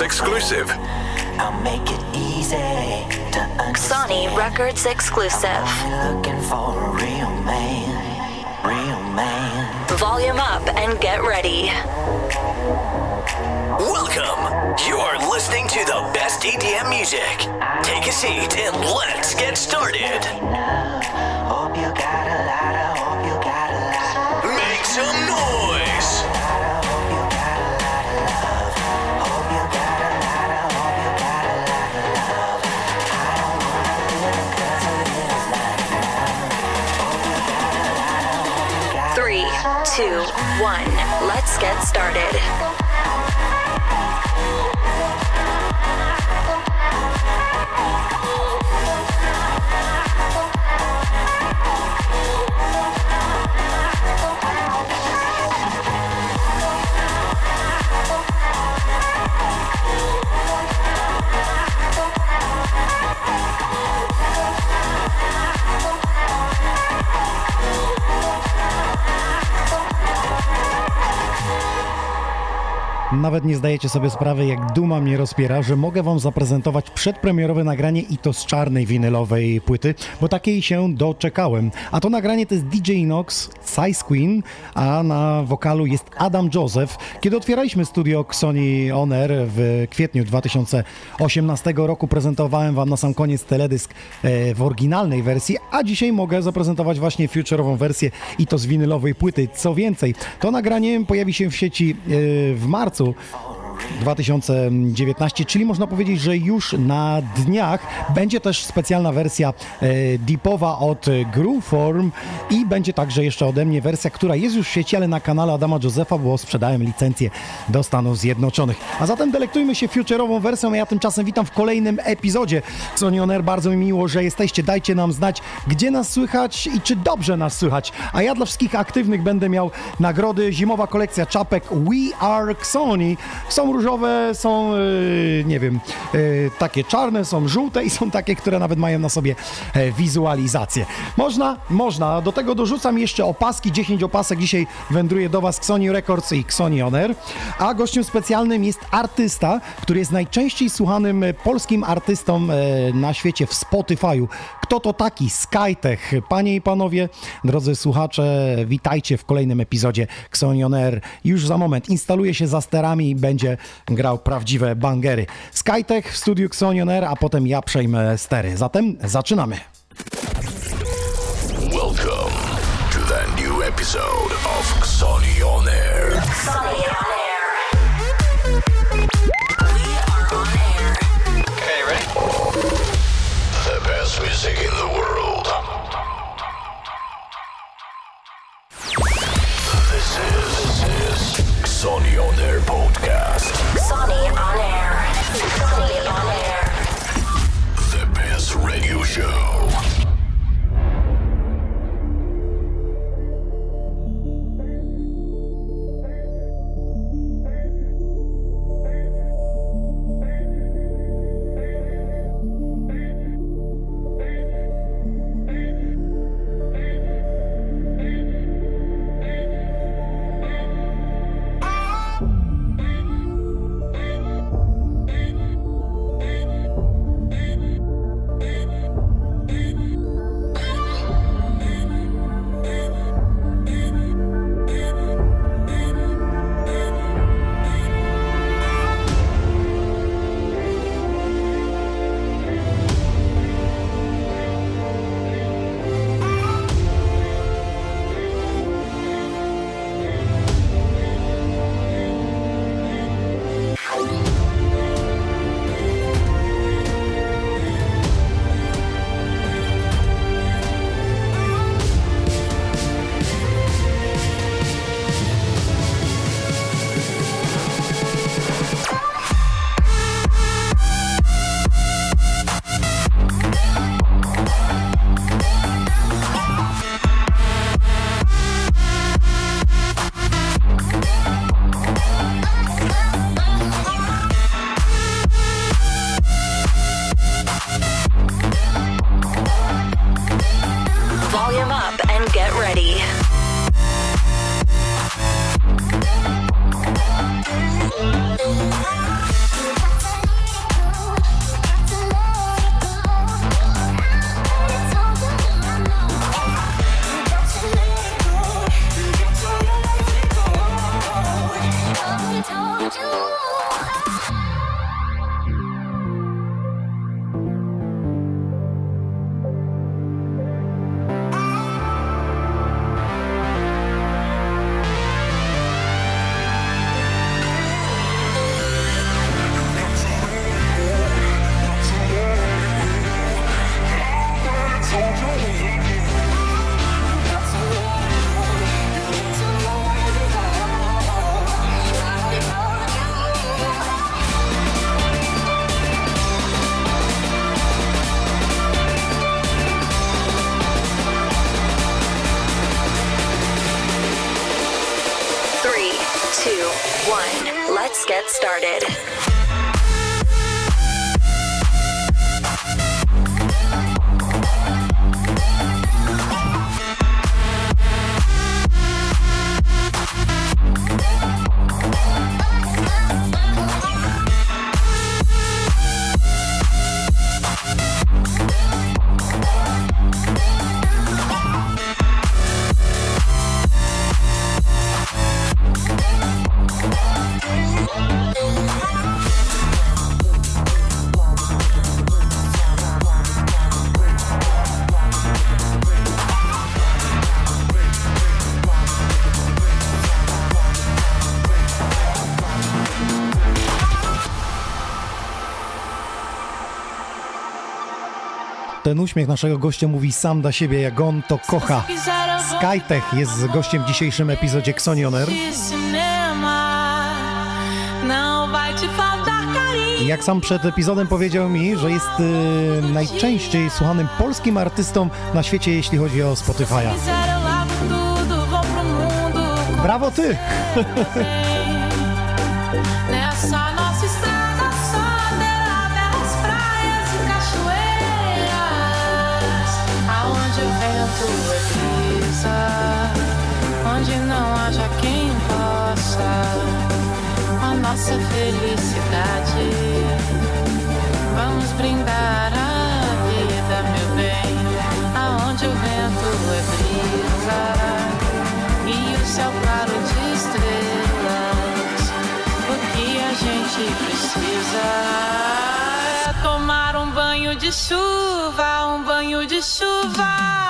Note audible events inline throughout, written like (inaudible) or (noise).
Records exclusive. I'll make it easy to understand. Sony Records exclusive. I'm looking for a real man, real man. Volume up and get ready. Welcome. You are listening to the best EDM music. Take a seat and let's get started. Two, one. Let's get started. Nawet nie zdajecie sobie sprawy, jak duma mnie rozpiera, że mogę wam zaprezentować przedpremierowe nagranie i to z czarnej winylowej płyty, bo takiej się doczekałem. A to nagranie to jest DJ Nox, Size Queen, a na wokalu jest Adam Joseph. Kiedy otwieraliśmy studio Sony On Air w kwietniu 2018 roku, prezentowałem wam na sam koniec teledysk e, w oryginalnej wersji, a dzisiaj mogę zaprezentować właśnie future'ową wersję i to z winylowej płyty. Co więcej, to nagranie pojawi się w sieci e, w marcu so. 2019, czyli można powiedzieć, że już na dniach będzie też specjalna wersja e, deepowa od Grooveform i będzie także jeszcze ode mnie wersja, która jest już w sieci, ale na kanale Adama Josefa, bo sprzedałem licencję do Stanów Zjednoczonych. A zatem delektujmy się future'ową wersją, a ja tymczasem witam w kolejnym epizodzie Sony On Air. Bardzo mi miło, że jesteście. Dajcie nam znać, gdzie nas słychać i czy dobrze nas słychać. A ja dla wszystkich aktywnych będę miał nagrody. Zimowa kolekcja czapek We Are Sony. Są różowe, są, yy, nie wiem, yy, takie czarne, są żółte i są takie, które nawet mają na sobie e, wizualizację. Można? Można. Do tego dorzucam jeszcze opaski, 10 opasek. Dzisiaj wędruje do Was Sony Records i Sony On Air. A gościem specjalnym jest artysta, który jest najczęściej słuchanym polskim artystą e, na świecie w Spotify'u. Kto to taki? Skytech. Panie i panowie, drodzy słuchacze, witajcie w kolejnym epizodzie Sony On Air. Już za moment instaluje się za sterami i będzie grał prawdziwe bangery. Skytech w studiu Sony On Air, a potem ja przejmę stery. Zatem zaczynamy. Welcome to the new episode of Sonny on Air. Sony on air. Ten uśmiech naszego gościa mówi sam dla siebie, jak on to kocha. Skytech jest gościem w dzisiejszym epizodzie Xonioner. Jak sam przed epizodem powiedział mi, że jest y, najczęściej słuchanym polskim artystą na świecie, jeśli chodzi o Spotify'a. Brawo ty! (laughs) nossa felicidade. Vamos brindar a vida, meu bem, aonde o vento é brisa e o céu claro de estrelas. O que a gente precisa é tomar um banho de chuva, um banho de chuva.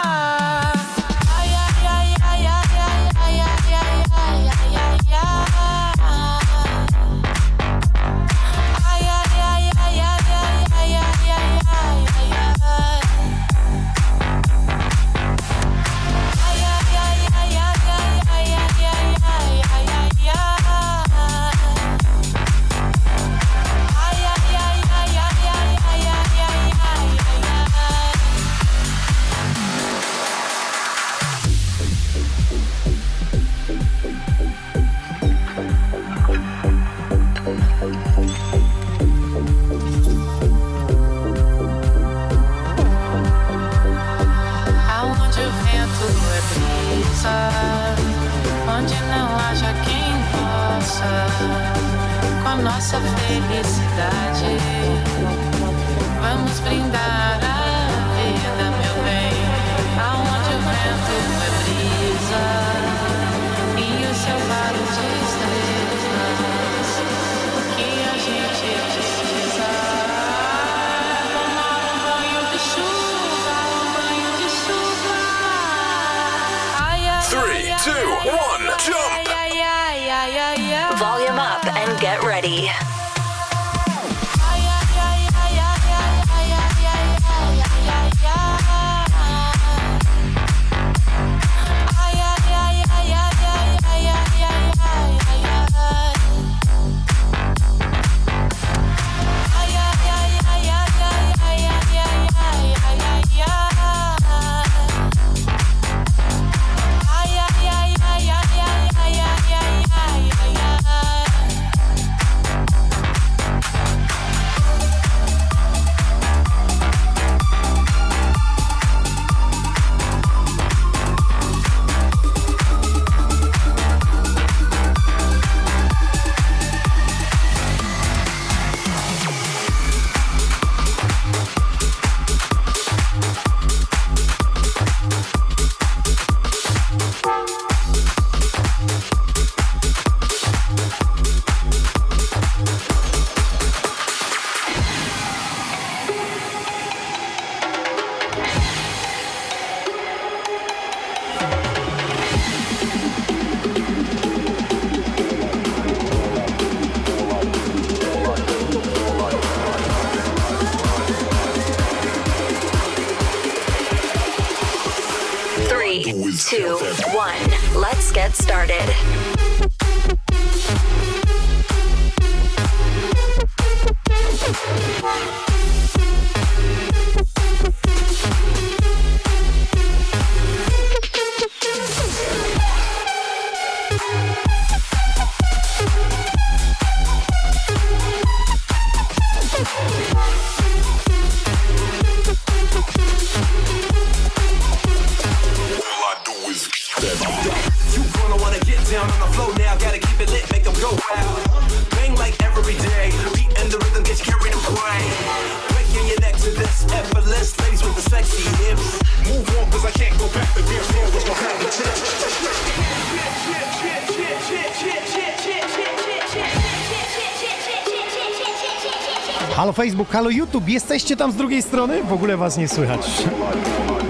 Halo Facebook, halo YouTube, jesteście tam z drugiej strony? W ogóle was nie słychać.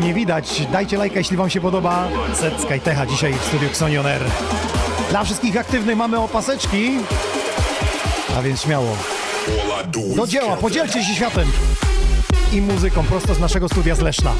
Nie widać. Dajcie lajka, jeśli wam się podoba. Setka i Techa dzisiaj w studiu Xonioner. Dla wszystkich aktywnych mamy opaseczki, a więc śmiało. Do dzieła, podzielcie się światem i muzyką prosto z naszego studia z Leszna.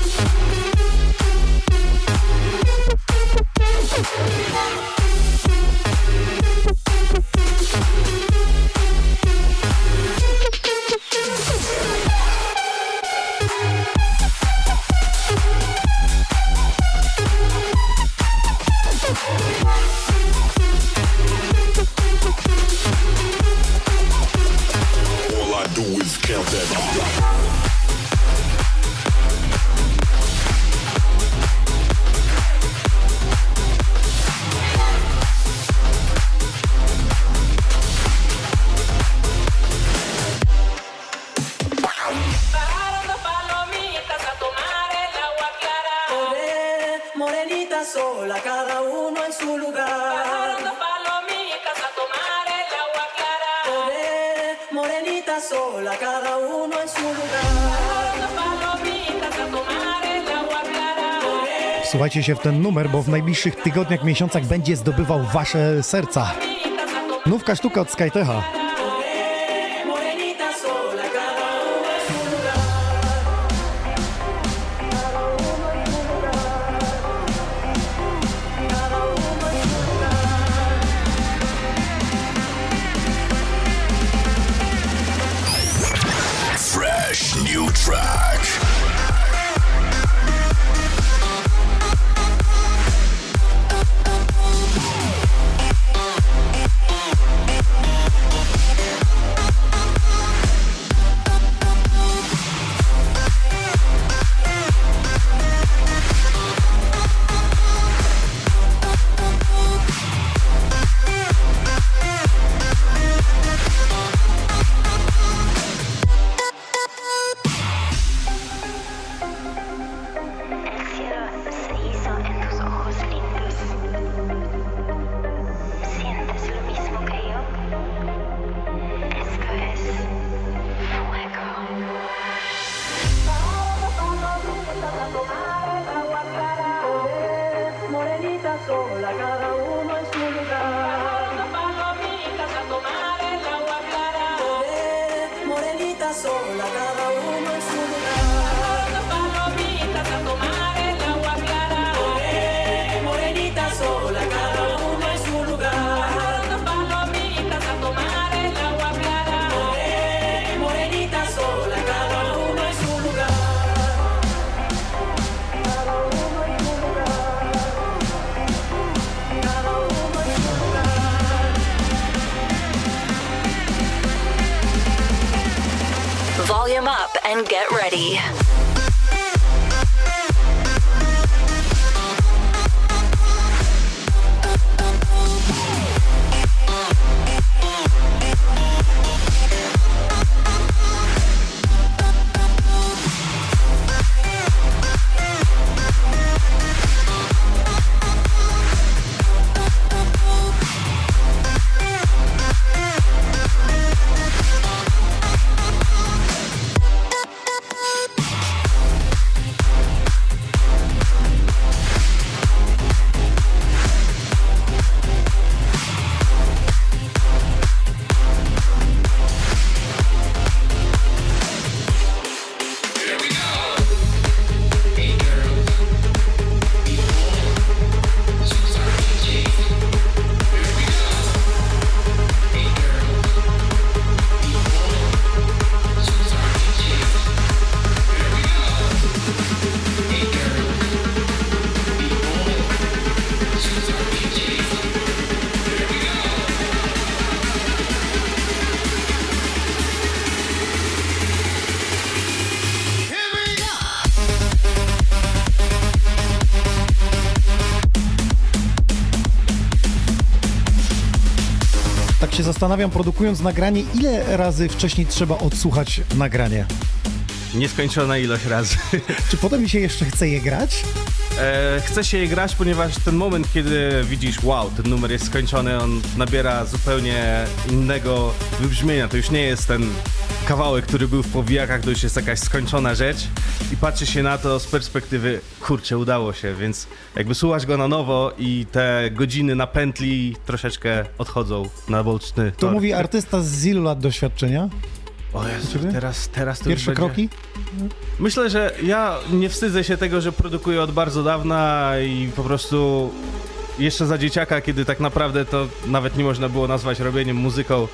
wsłuchajcie się w ten numer, bo w najbliższych tygodniach, miesiącach będzie zdobywał wasze serca. Nówka sztuka od Skytecha. ready. Zastanawiam, produkując nagranie, ile razy wcześniej trzeba odsłuchać nagranie? Nieskończona ilość razy. Czy potem się jeszcze chce je grać? E, chce się je grać, ponieważ ten moment, kiedy widzisz, wow, ten numer jest skończony, on nabiera zupełnie innego wybrzmienia. To już nie jest ten kawałek, który był w powijakach, to już jest jakaś skończona rzecz i patrzy się na to z perspektywy, kurczę, udało się, więc jakby słuchasz go na nowo i te godziny na pętli troszeczkę odchodzą na boczny To tor. mówi artysta z ilu lat doświadczenia? O Jezu, teraz, teraz to już Pierwsze będzie... kroki? Myślę, że ja nie wstydzę się tego, że produkuję od bardzo dawna i po prostu jeszcze za dzieciaka, kiedy tak naprawdę to nawet nie można było nazwać robieniem muzyką,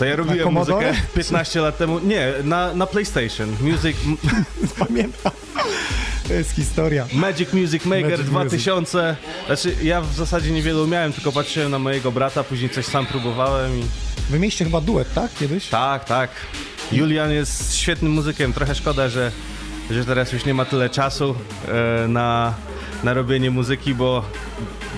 to ja robiłem muzykę 15 lat temu. Nie, na, na PlayStation. Music, (laughs) Pamiętam. To jest historia. Magic Music Maker Magic 2000. Znaczy, ja w zasadzie niewiele umiałem, tylko patrzyłem na mojego brata, później coś sam próbowałem i Wy mieliście chyba duet, tak? Kiedyś? tak, tak. Julian jest świetnym muzykiem. Trochę szkoda, że, że teraz już nie ma tyle czasu e, na, na robienie muzyki, bo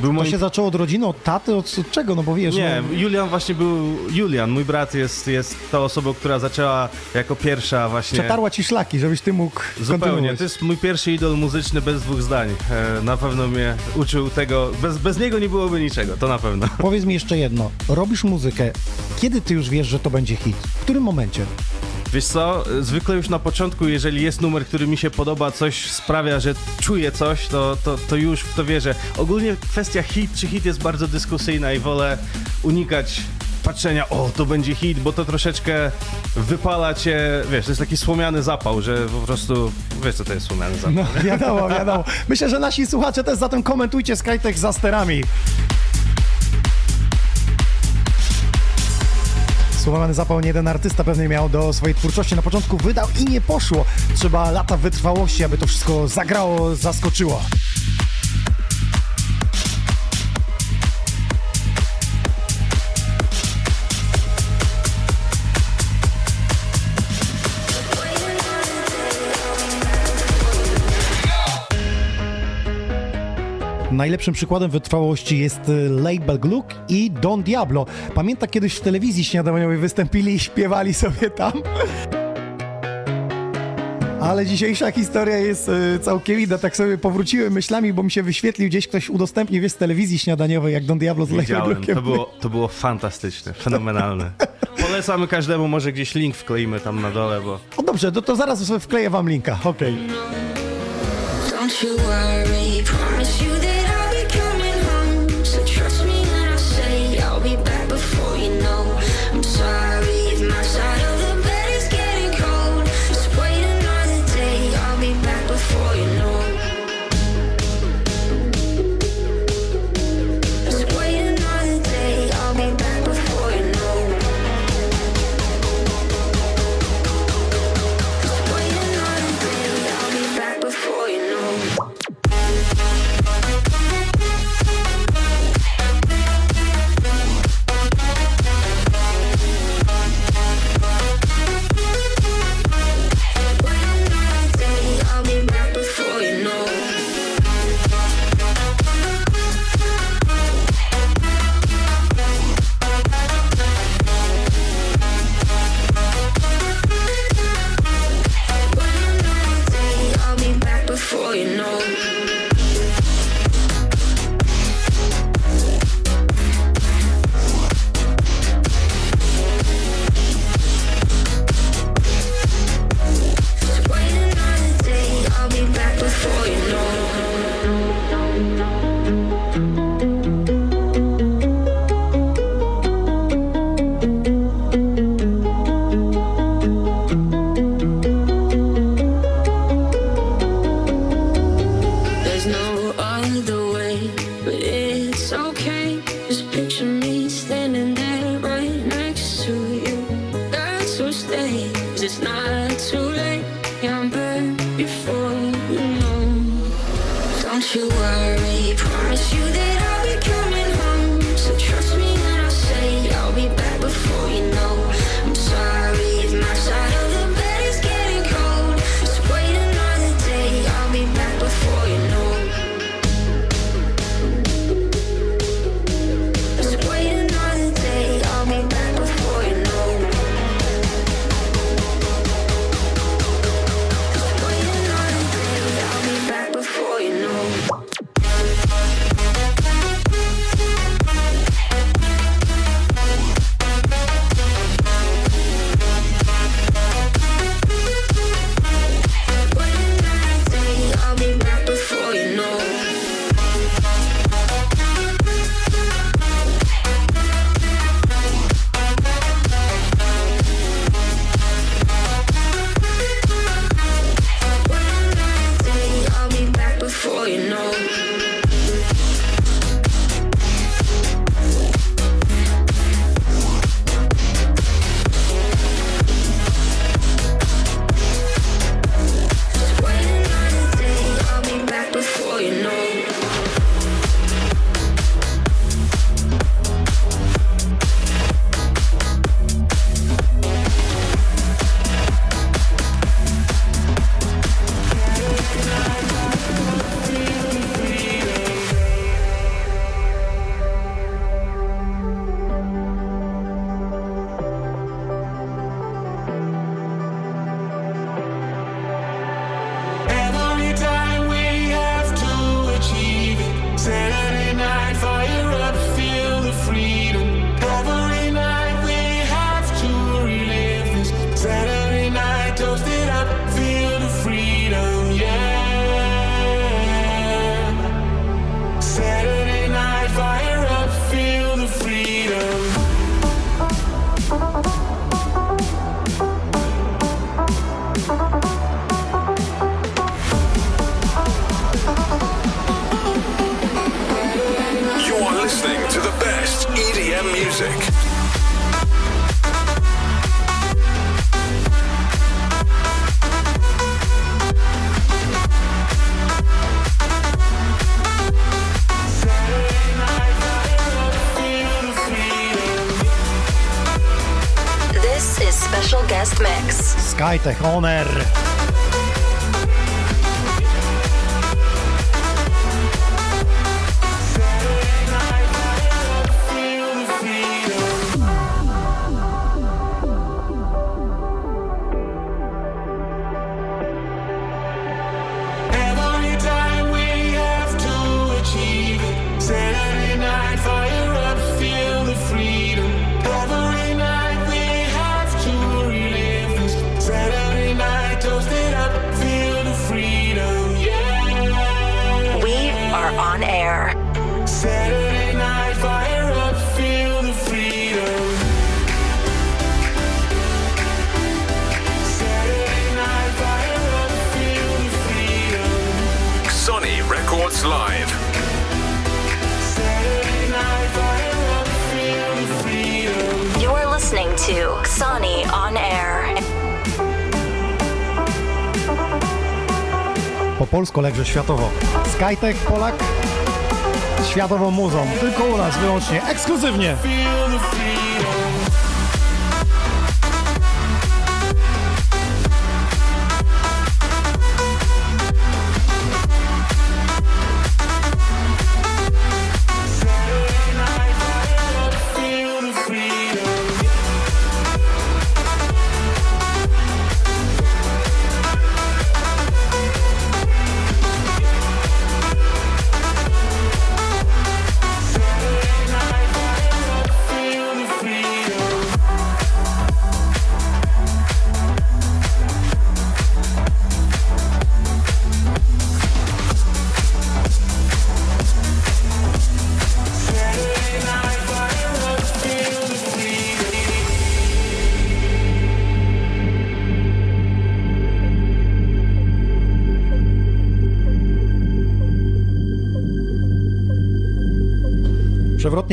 był To moim... się zaczęło od rodziny, od taty, od od czego? No bo wiesz, Nie, no, Julian właśnie był... Julian, mój brat jest, jest tą osobą, która zaczęła jako pierwsza właśnie... przetarła ci szlaki, żebyś ty mógł Zupełnie. To jest mój pierwszy idol muzyczny bez dwóch zdań. E, na pewno mnie uczył tego. Bez, bez niego nie byłoby niczego, to na pewno. Powiedz mi jeszcze jedno. Robisz muzykę. Kiedy ty już wiesz, że to będzie hit? W którym momencie? Wiesz co, zwykle już na początku, jeżeli jest numer, który mi się podoba, coś sprawia, że czuję coś, to, to, to już w to wierzę. Ogólnie kwestia hit czy hit jest bardzo dyskusyjna i wolę unikać patrzenia, o, to będzie hit, bo to troszeczkę wypala cię, wiesz, to jest taki słomiany zapał, że po prostu, wiesz co to jest słomiany zapał. No wiadomo, wiadomo. Myślę, że nasi słuchacze też zatem komentujcie Skytech za sterami. Słowany zapał nie jeden artysta pewnie miał do swojej twórczości. Na początku wydał i nie poszło. Trzeba lata wytrwałości, aby to wszystko zagrało, zaskoczyło. Najlepszym przykładem wytrwałości jest y, Label Gluck i Don Diablo. Pamięta kiedyś w telewizji śniadaniowej wystąpili i śpiewali sobie tam? Ale dzisiejsza historia jest y, całkiem inna. Tak sobie powróciłem myślami, bo mi się wyświetlił gdzieś ktoś udostępnił wiesz, z telewizji śniadaniowej, jak Don Diablo z Label Widziałem, Gluckiem. to było, to było fantastyczne, fenomenalne. (laughs) Polecamy każdemu, może gdzieś link wkleimy tam na dole, bo O dobrze, to, to zaraz sobie wkleję wam linka. Okej. Don't you worry, promise you mix. Skytech Po polsku, legrze światowo. Skytech Polak światową muzą. Tylko u nas wyłącznie, ekskluzywnie.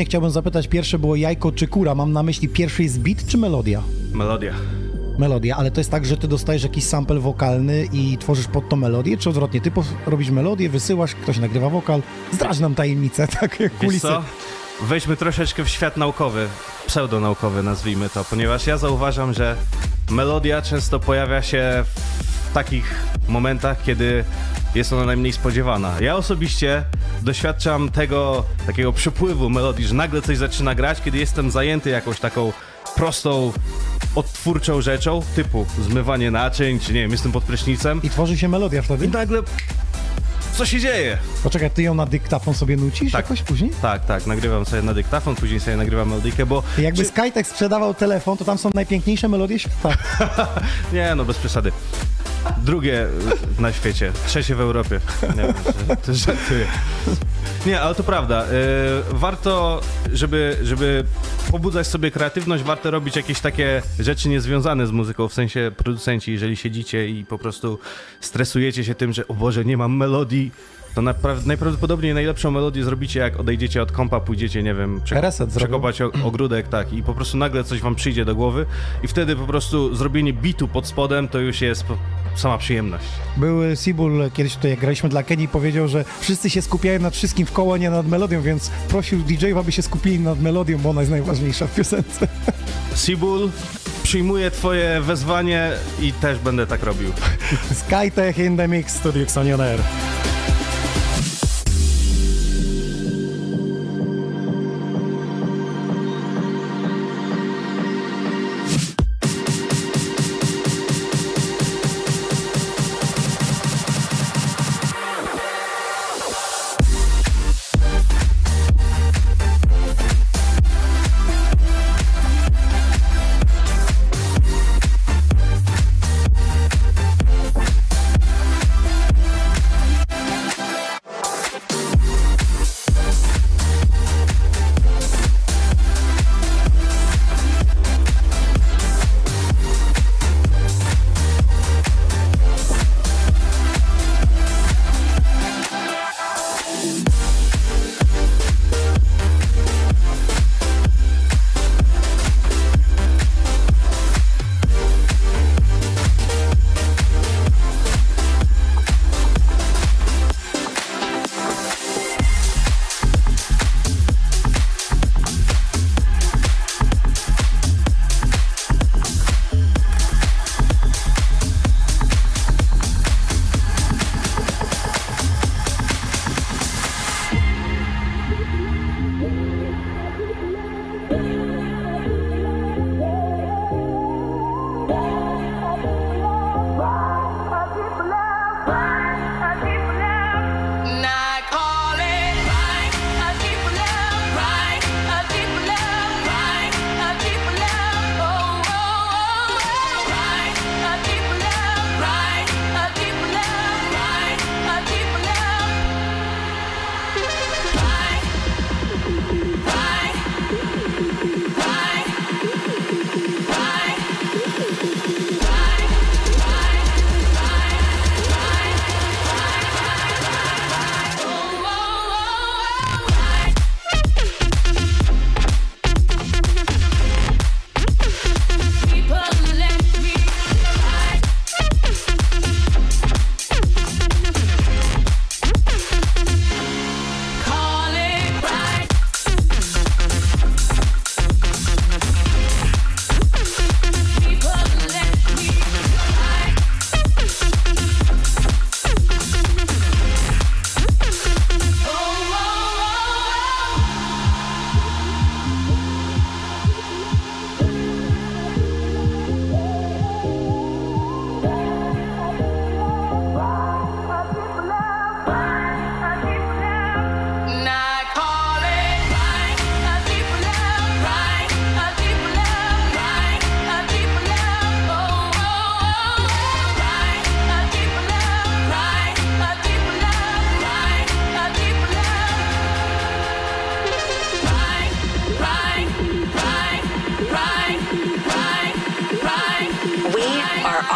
Chciałbym zapytać, pierwsze było jajko czy kura? Mam na myśli pierwszy jest beat czy melodia? Melodia. Melodia, ale to jest tak, że ty dostajesz jakiś sample wokalny i tworzysz pod to melodię, czy odwrotnie? Ty robisz melodię, wysyłasz, ktoś nagrywa wokal, zdradź nam tajemnicę, (laughs) tak jak kulisy. co? Wejdźmy troszeczkę w świat naukowy, pseudonaukowy nazwijmy to, ponieważ ja zauważam, że melodia często pojawia się w takich momentach, kiedy jest ona najmniej spodziewana. Ja osobiście doświadczam tego takiego przypływu melodii, że nagle coś zaczyna grać, kiedy jestem zajęty jakąś taką prostą, odtwórczą rzeczą, typu zmywanie naczyń, czy nie wiem, jestem pod prysznicem I tworzy się melodia wtedy? i nagle co się dzieje? Poczekaj, ty ją na dyktafon sobie nucisz Tak. jakoś później? Tak, tak, nagrywam sobie na dyktafon, później sobie nagrywam melodykę, bo... Jakby Czy- Skytech sprzedawał telefon, to tam są najpiękniejsze melodie świata. (laughs) Nie, no bez przesady. Drugie y, na świecie, trzecie w Europie. Nie wiem, że- żartuję. Nie, ale to prawda. y, warto, żeby, żeby pobudzać sobie kreatywność, warto robić jakieś takie rzeczy niezwiązane z muzyką, w sensie producenci, jeżeli siedzicie i po prostu stresujecie się tym, że o Boże, nie mam melodii, to najprawdopodobniej najlepszą melodię zrobicie, jak odejdziecie od kompa, pójdziecie, nie wiem, prze- Reset zrobił. przekopać ogródek, tak, i po prostu nagle coś wam przyjdzie do głowy i wtedy po prostu zrobienie bitu pod spodem to już jest sama przyjemność. Był Sibul kiedyś tutaj, jak graliśmy dla Kenii, powiedział, że wszyscy się skupiają nad wszystkim w koło, nie nad melodią, więc prosił DJ-ów, aby się skupili nad melodią, bo ona jest najważniejsza w piosence. (laughs) Sibul, przyjmuję twoje wezwanie i też będę tak robił. Skytech in the mix, Studio Xonion Air.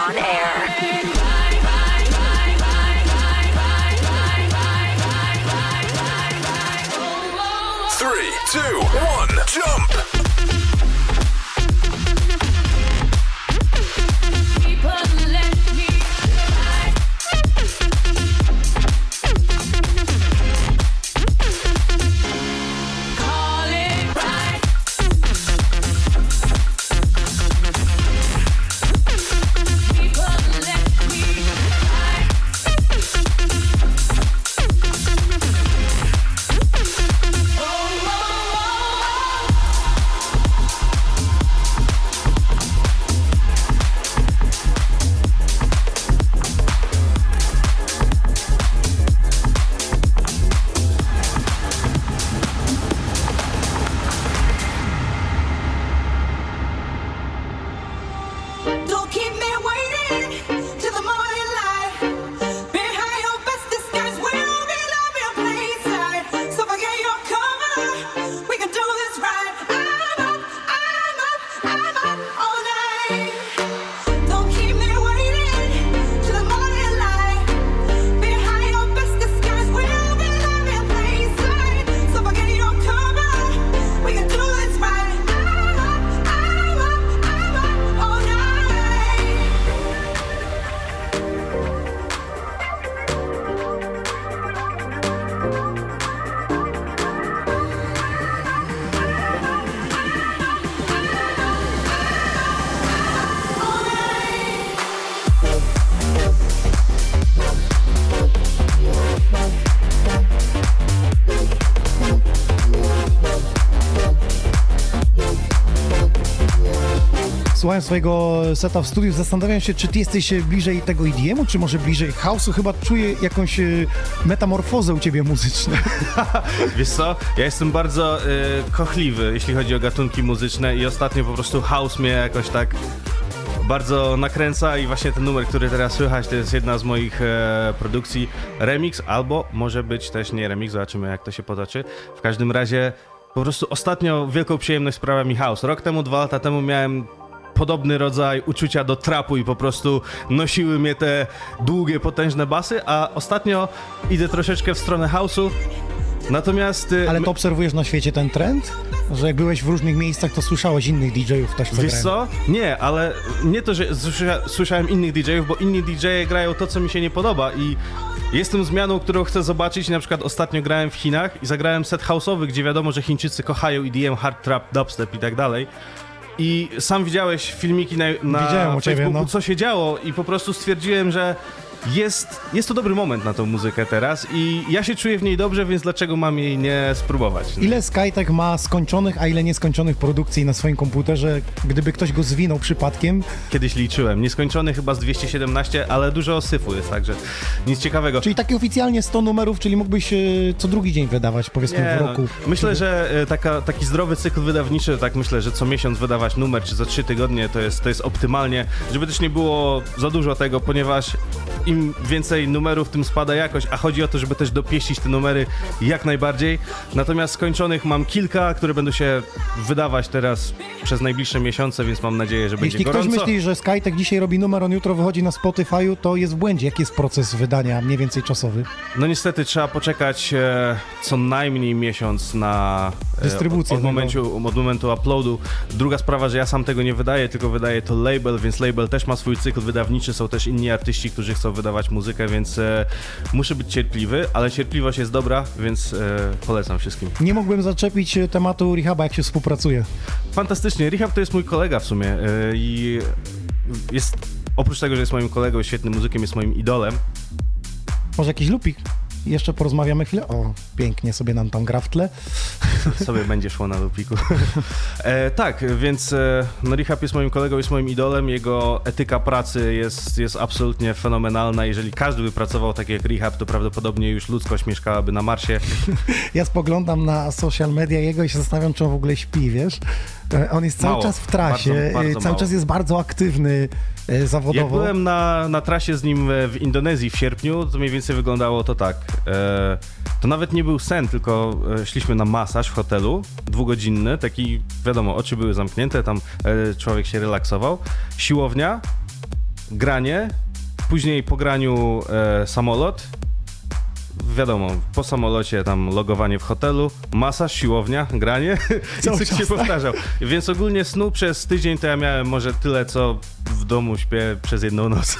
On air. Three, two, one, jump! Słuchając swojego seta w studiu, zastanawiam się, czy ty jesteś bliżej tego EDM-u, czy może bliżej house'u? Chyba czuję jakąś e, metamorfozę u ciebie muzyczną. (laughs) Wiesz co, ja jestem bardzo y, kochliwy, jeśli chodzi o gatunki muzyczne i ostatnio po prostu house mnie jakoś tak bardzo nakręca i właśnie ten numer, który teraz słychać, to jest jedna z moich e, produkcji remix, albo może być też nie remix, zobaczymy jak to się potoczy. W każdym razie po prostu ostatnio wielką przyjemność sprawia mi house. Rok temu, dwa lata temu miałem podobny rodzaj uczucia do trapu i po prostu nosiły mnie te długie, potężne basy, a ostatnio idę troszeczkę w stronę house'u. Natomiast... y, Ale to obserwujesz na świecie ten trend? Że jak byłeś w różnych miejscach, to słyszałeś innych DJ-ów też, co Wiesz co? Nie, ale nie to, że słysza, słyszałem innych DJ-ów, bo inni DJ-e grają to, co mi się nie podoba i jestem zmianą, którą chcę zobaczyć. Na przykład ostatnio grałem w Chinach i zagrałem set house'owy, gdzie wiadomo, że Chińczycy kochają EDM, hard trap, dubstep i tak dalej. I sam widziałeś filmiki na, na Widziałem u ciebie, Facebooku, no. co się działo i po prostu stwierdziłem, że jest, jest to dobry moment na tą muzykę teraz i ja się czuję w niej dobrze, więc dlaczego mam jej nie spróbować? Ile Skytek ma skończonych, a ile nieskończonych produkcji na swoim komputerze? Gdyby ktoś go zwinął przypadkiem, Kiedyś liczyłem. Nieskończony chyba z 217, ale dużo syfu jest, także nic ciekawego. czyli takie oficjalnie 100 numerów, czyli mógłbyś e, co drugi dzień wydawać, powiedzmy Nie, w roku. No, myślę, że e, taka, taki zdrowy cykl wydawniczy, tak myślę, że co miesiąc wydawać numer, czy za trzy tygodnie to jest, to jest optymalnie, żeby też nie było za dużo tego, ponieważ im więcej numerów, tym spada jakość, a chodzi o to, żeby też dopieścić te numery jak najbardziej. Natomiast skończonych mam kilka, które będą się wydawać teraz przez najbliższe miesiące, więc mam nadzieję, że będzie Jeśli ktoś gorąco. myśli, że Skytek dzisiaj robi numer, on jutro wychodzi na Spotify'u, to jest w błędzie. Jaki jest proces wydania mniej więcej czasowy? No niestety trzeba poczekać e, co najmniej miesiąc na e, Dystrybucję od, od, momentu, od momentu uploadu. Druga sprawa, że ja sam tego nie wydaję, tylko wydaje to label, więc label też ma swój cykl wydawniczy, są też inni artyści, którzy chcą wydawać muzykę, więc e, muszę być cierpliwy, ale cierpliwość jest dobra, więc e, polecam wszystkim. Nie mógłbym zaczepić e, tematu Rehaba, jak się współpracuje. Fantastycznie, Rehab to jest mój kolega w sumie e, i jest, oprócz tego, że jest moim kolegą, świetnym muzykiem, jest moim idolem, Może jakiś lupik? Jeszcze porozmawiamy chwilę. O, pięknie sobie nam tam gra w tle. (laughs) sobie będzie szło na lupiku. (laughs) E, tak, więc e, no jest moim kolegą, jest moim idolem. Jego etyka pracy jest, jest absolutnie fenomenalna. Jeżeli każdy by pracował tak jak Rehab, to prawdopodobnie już ludzkość mieszkałaby na Marsie. (laughs) Ja spoglądam na social media jego i się zastanawiam, czy on w ogóle śpi, wiesz? E, On jest cały Mało, czas w trasie, bardzo, bardzo cały mało. czas jest bardzo aktywny e, zawodowo. Jak byłem na, na trasie z nim e, w Indonezji w sierpniu, to mniej więcej wyglądało to tak. To nawet nie był sen, tylko szliśmy na masaż w hotelu, dwugodzinny, taki, wiadomo, oczy były zamknięte, tam człowiek się relaksował. Siłownia, granie, później po graniu samolot, wiadomo, po samolocie tam logowanie w hotelu, masaż, siłownia, granie (laughs) i czas, się tak? powtarzał. Więc ogólnie snu przez tydzień to ja miałem może tyle, co w domu śpię przez jedną noc.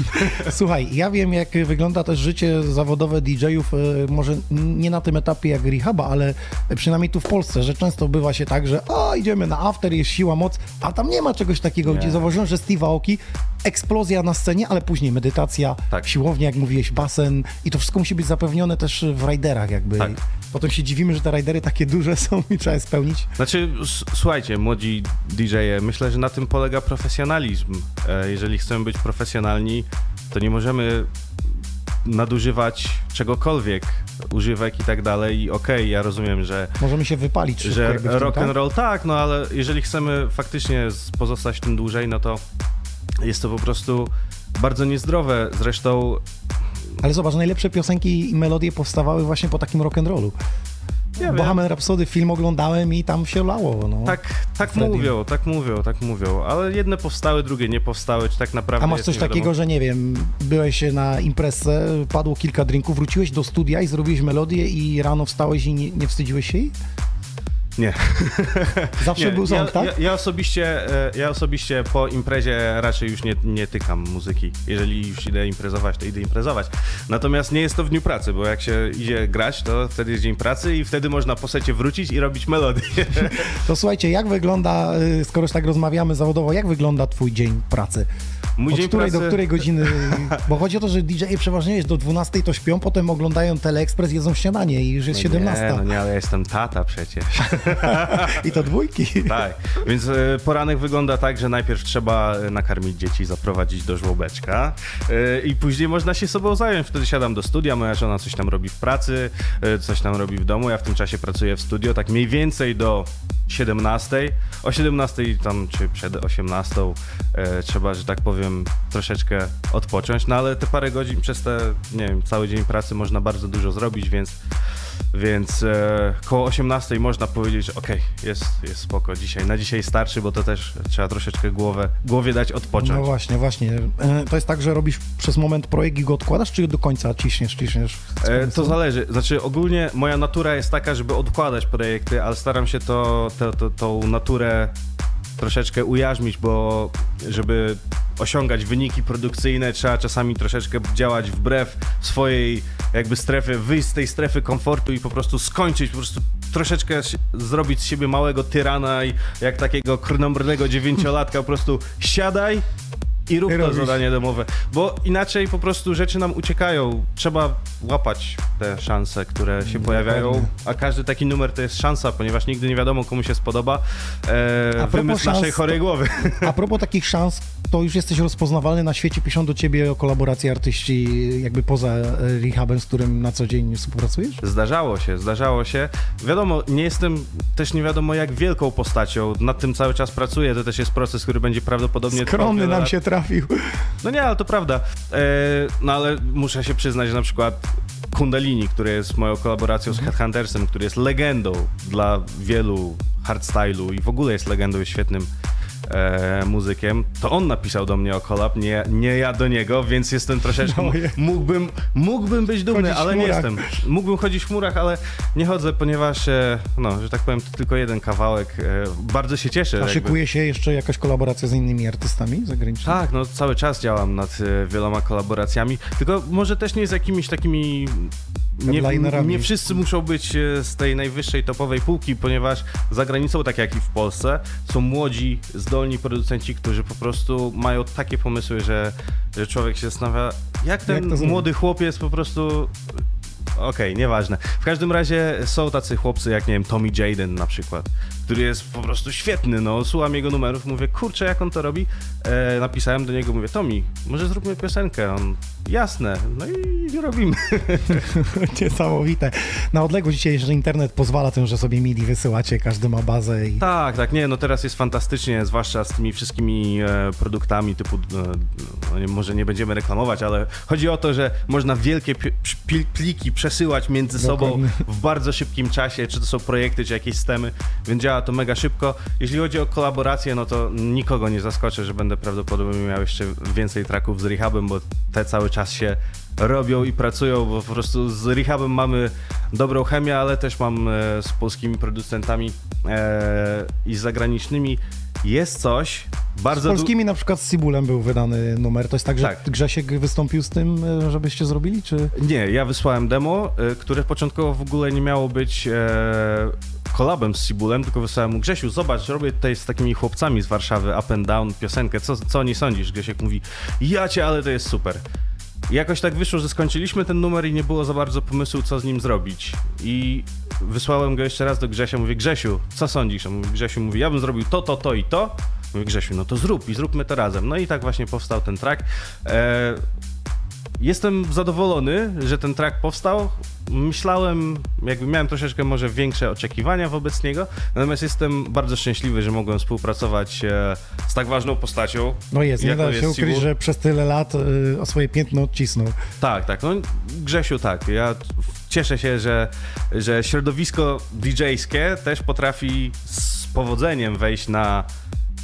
(laughs) Słuchaj, ja wiem, jak wygląda też życie zawodowe DJ-ów, e, może nie na tym etapie jak Rehaba, ale przynajmniej tu w Polsce, że często bywa się tak, że a, idziemy na after, jest siła, moc, a tam nie ma czegoś takiego, Nie. gdzie zauważyłem, że Steve Aoki, eksplozja na scenie, ale później medytacja, Tak. siłownia, jak mówiłeś, basen i to wszystko musi być zapewnione też w rajderach jakby. Tak. Potem się dziwimy, że te rajdery takie duże są i trzeba je spełnić. Znaczy, słuchajcie, młodzi DJ-e, myślę, że na tym polega profesjonalizm. E, Jeżeli chcemy być profesjonalni, to nie możemy nadużywać czegokolwiek, używek i tak dalej. I okej, ja rozumiem, że Możemy się wypalić że rock and roll tak, no ale jeżeli chcemy faktycznie pozostać tym dłużej, no to jest to po prostu bardzo niezdrowe. Zresztą Ale zobacz, najlepsze piosenki i melodie powstawały właśnie po takim rock'n'rollu. Ja. Bohemian Rhapsody film oglądałem i tam się lało. No. tak, tak mówią, tak mówią, tak mówią, ale jedne powstały, drugie nie powstały, czy tak naprawdę A masz coś wiadomo. takiego, że nie wiem, byłeś na imprezce, padło kilka drinków, wróciłeś do studia i zrobiłeś melodię i rano wstałeś i nie, nie wstydziłeś się jej? Nie. (laughs) Zawsze Nie, był ja, ząb, tak? ja, ja, osobiście, e, ja osobiście po imprezie raczej już nie, nie tykam muzyki. Jeżeli już idę imprezować, to idę imprezować. Natomiast nie jest to w dniu pracy, bo jak się idzie grać, to wtedy jest dzień pracy i wtedy można po secie wrócić i robić melodię. (laughs) To słuchajcie, jak wygląda, y, skoro już tak rozmawiamy zawodowo, jak wygląda twój dzień pracy? Mój Od której pracy... do której godziny? (laughs) Bo chodzi o to, że DJ przeważnie jest do 12 to śpią, potem oglądają Teleexpress, jedzą śniadanie i już jest No 17. Nie, no nie, ale ja jestem tata przecież. (laughs) I to dwójki. Tak, więc e, poranek wygląda tak, że najpierw trzeba e, nakarmić dzieci, zaprowadzić do żłobeczka e, i później można się sobą zająć. Wtedy siadam do studia, moja żona coś tam robi w pracy, coś tam robi w domu, ja w tym czasie pracuję w studio, tak mniej więcej do 17. O 17 tam, czy przed 18 e, trzeba, że tak powiem, troszeczkę odpocząć, no ale te parę godzin przez te, nie wiem, cały dzień pracy można bardzo dużo zrobić, więc więc e, koło 18 można powiedzieć, że okej, jest, jest spoko dzisiaj. Na dzisiaj starczy, bo to też trzeba troszeczkę głowę, głowie dać odpocząć. No właśnie, właśnie. E, To jest tak, że robisz przez moment projekt i go odkładasz, czy do końca ciśniesz, ciśniesz? E, to zależy. Znaczy ogólnie moja natura jest taka, żeby odkładać projekty, ale staram się to, to, to, tą naturę troszeczkę ujarzmić, bo żeby osiągać wyniki produkcyjne, trzeba czasami troszeczkę działać wbrew swojej jakby strefy, wyjść z tej strefy komfortu i po prostu skończyć, po prostu troszeczkę zrobić z siebie małego tyrana i jak takiego krnąbrnego dziewięciolatka po prostu siadaj I rób I to robisz. zadanie domowe, bo inaczej po prostu rzeczy nam uciekają. Trzeba łapać te szanse, które się pojawiają, a każdy taki numer to jest szansa, ponieważ nigdy nie wiadomo komu się spodoba e, wymysł szans, naszej chorej to- głowy. (laughs) A propos takich szans, to już jesteś rozpoznawalny na świecie, piszą do ciebie o kolaboracji artyści jakby poza e, rehabem, z którym na co dzień współpracujesz? Zdarzało się, zdarzało się. Wiadomo, nie jestem też nie wiadomo jak wielką postacią. Nad tym cały czas pracuję. To też jest proces, który będzie prawdopodobnie Skromny nam się trafił. No nie, ale to prawda. E, no ale muszę się przyznać, że na przykład Kundalini, który jest moją kolaboracją z Headhuntersem, który jest legendą dla wielu hardstylu i w ogóle jest legendą, jest świetnym e, muzykiem, to on napisał do mnie o kolab, nie, nie ja do niego, więc jestem troszeczkę... No, mógłbym, mógłbym być dumny, Chodzić ale nie jestem. Mógłbym chodzić w chmurach, ale nie chodzę, ponieważ, e, no, że tak powiem, to tylko jeden kawałek. E, bardzo się cieszę. A jakby- szykuje się jeszcze jakaś kolaboracja z innymi artystami zagranicznymi? tak, no cały czas działam nad e, wieloma kolaboracjami, tylko może też nie z jakimiś takimi... Nie, nie wszyscy muszą być e, z tej najwyższej topowej półki, ponieważ za granicą, tak jak i w Polsce, są młodzi, zdolni producenci, którzy po prostu mają takie pomysły, że, że człowiek się zastanawia, jak ten Jak młody chłopiec po prostu Okej, nieważne. W każdym razie są tacy chłopcy jak, nie wiem, Tommy Jaden na przykład, który jest po prostu świetny, no. Słucham jego numerów, mówię, kurczę, jak on to robi? E, napisałem do niego, mówię, Tommy, może zróbmy piosenkę? On, jasne. No i robimy. (laughs) Niesamowite. Na odległość dzisiaj, że internet pozwala tym, że sobie MIDI wysyłacie, każdy ma bazę i... Tak, tak, nie, no teraz jest fantastycznie, zwłaszcza z tymi wszystkimi e, produktami typu, e, no może nie będziemy reklamować, ale chodzi o to, że można wielkie pliki przesyłać między sobą Dokładnie. w bardzo szybkim czasie, czy to są projekty, czy jakieś stemy, więc działa to mega szybko. Jeśli chodzi o kolaborację, no to nikogo nie zaskoczę, że będę prawdopodobnie miał jeszcze więcej traków z Rehabem, bo te cały czas się robią i pracują, bo po prostu z Rehabem mamy dobrą chemię, ale też mam e, z polskimi producentami e, i z zagranicznymi. Jest coś Z bardzo... du- polskimi na przykład z Cibulem był wydany numer. To jest tak, że Tak. Grzesiek wystąpił z tym, e, żebyście zrobili, czy... Nie, ja wysłałem demo, y, które początkowo w ogóle nie miało być e, kolabem z Cibulem, tylko wysłałem mu Grzesiu, zobacz, robię tutaj z takimi chłopcami z Warszawy Up and Down piosenkę, co, co o niej sądzisz? Grzesiek mówi, ja cię, ale to jest super. Jakoś tak wyszło, że skończyliśmy ten numer i nie było za bardzo pomysłu, co z nim zrobić. I wysłałem go jeszcze raz do Grzesia, mówię, Grzesiu, co sądzisz? A mówi, Grzesiu mówi, ja bym zrobił to, to, to i to. Mówię, Grzesiu, no to zrób i zróbmy to razem. No i tak właśnie powstał ten track. E, Jestem zadowolony, że ten track powstał. Myślałem, jakby miałem troszeczkę może większe oczekiwania wobec niego, natomiast jestem bardzo szczęśliwy, że mogłem współpracować e, z tak ważną postacią. No jest, nie da się ukryć, Cibul. że przez tyle lat y, o swoje piętno odcisnął. Tak, tak. No, Grzesiu, tak. Ja cieszę się, że, że środowisko DJ-skie też potrafi z powodzeniem wejść na,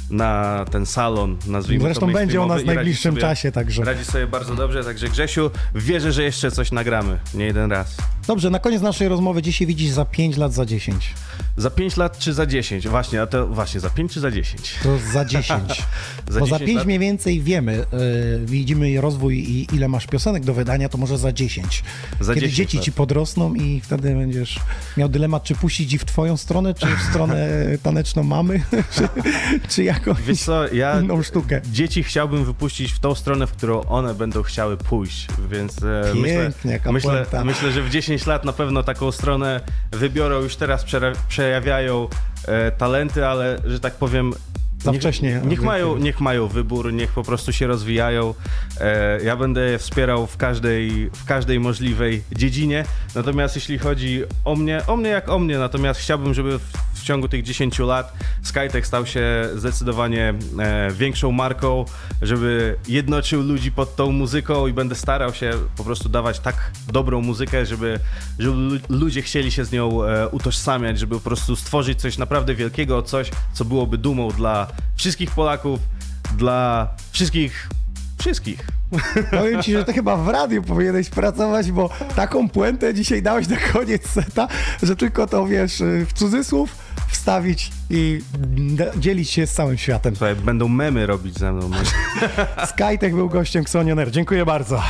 na ten salon, nazwijmy Zresztą to będzie u nas w najbliższym sobie- czasie, także. Radzi sobie bardzo dobrze, także Grzesiu, wierzę, że jeszcze coś nagramy. Nie jeden raz. Dobrze, na koniec naszej rozmowy dzisiaj widzisz za 5 lat, za 10. Za 5 lat czy za 10? Właśnie, a to właśnie, za 5 czy za 10? To za 10. (laughs) Za Bo za 10 5 lat? mniej więcej wiemy, y, widzimy rozwój i ile masz piosenek do wydania, to może za 10. Za Kiedy 10 dzieci lat. ci podrosną i wtedy będziesz miał dylemat, czy puścić ich w twoją stronę, czy w stronę (laughs) taneczną mamy, (laughs) czy, czy jakąś Wiesz co, ja inną sztukę. dzieci chciałbym wypuścić w tą stronę, w którą one będą chciały pójść, więc e, myślę, Pięknie, myślę, puenta. myślę, że w 10 lat na pewno taką stronę wybiorą, już teraz przejawiają e, talenty, ale że tak powiem Za niech, wcześnie. Niech mają, niech mają wybór, niech po prostu się rozwijają. E, ja będę je wspierał w każdej, w każdej możliwej dziedzinie. Natomiast jeśli chodzi o mnie, o mnie jak o mnie, natomiast chciałbym, żeby w, w ciągu tych 10 lat Skytech stał się zdecydowanie e, większą marką, żeby jednoczył ludzi pod tą muzyką i będę starał się po prostu dawać tak dobrą muzykę, żeby, żeby lu- ludzie chcieli się z nią e, utożsamiać, żeby po prostu stworzyć coś naprawdę wielkiego, coś, co byłoby dumą dla wszystkich Polaków, dla wszystkich, wszystkich. Powiem ci, że ty chyba w radiu powinieneś pracować, bo taką puentę dzisiaj dałeś na koniec seta, że tylko to wiesz, w cudzysłów wstawić i dzielić się z całym światem. Słuchaj, będą memy robić ze mną. Skytech był gościem Xonioner. Dziękuję bardzo.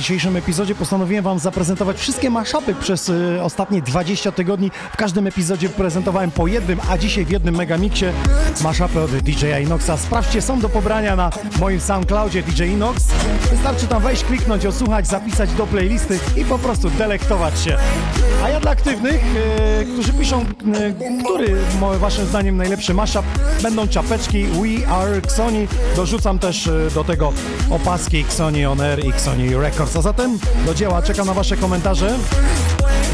dzisiejszym epizodzie postanowiłem Wam zaprezentować wszystkie maszapy przez y, ostatnie 20 tygodni. W każdym epizodzie prezentowałem po jednym, a dzisiaj w jednym megamiksie maszapy od DJ Inoxa. Sprawdźcie, są do pobrania na moim SoundCloudzie DJ Inox. Wystarczy tam wejść, kliknąć, odsłuchać, zapisać do playlisty i po prostu delektować się. A ja dla aktywnych, y, którzy piszą, y, który Waszym zdaniem najlepszy maszap, będą czapeczki We Are Xoni. Dorzucam też y, do tego opaski Xoni On Air i Xoni Records marca. Zatem do dzieła, czekam na Wasze komentarze.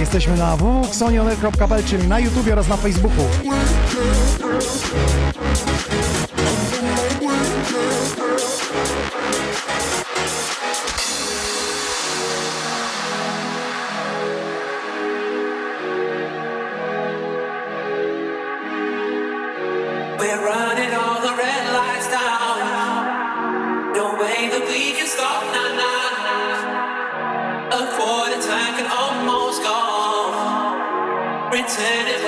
Jesteśmy na www.xonioner.pl, czyli na YouTube oraz na Facebooku. I said it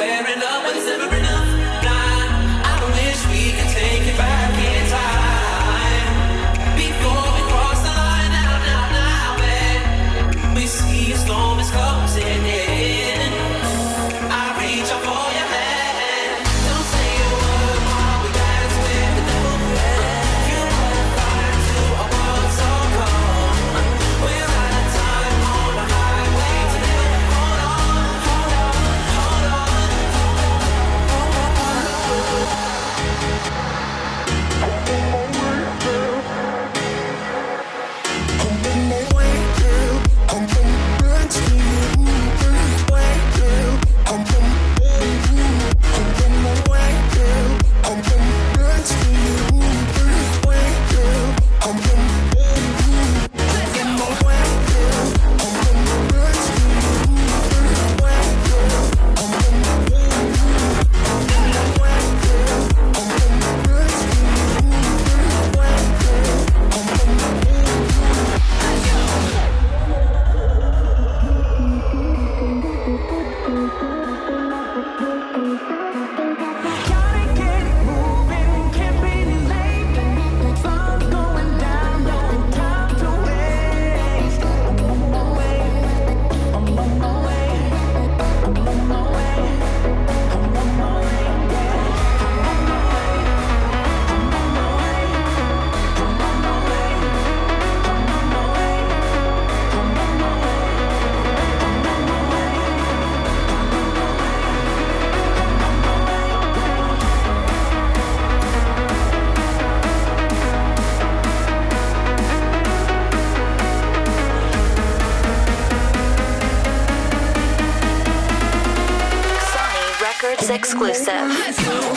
exclusive.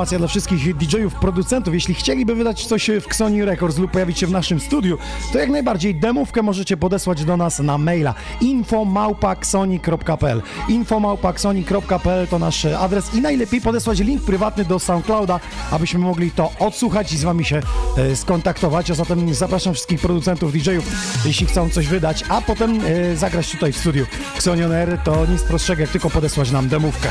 informacja dla wszystkich DJ-ów, producentów. Jeśli chcieliby wydać coś w Xoni Records lub pojawić się w naszym studiu, to jak najbardziej demówkę możecie podesłać do nas na maila infomałpaxoni.pl infomałpaxoni.pl to nasz adres i najlepiej podesłać link prywatny do SoundClouda, abyśmy mogli to odsłuchać i z wami się e, skontaktować. A zatem zapraszam wszystkich producentów, DJ-ów, jeśli chcą coś wydać, a potem e, zagrać tutaj w studiu Xonion Air, to nic prostszego jak tylko podesłać nam demówkę.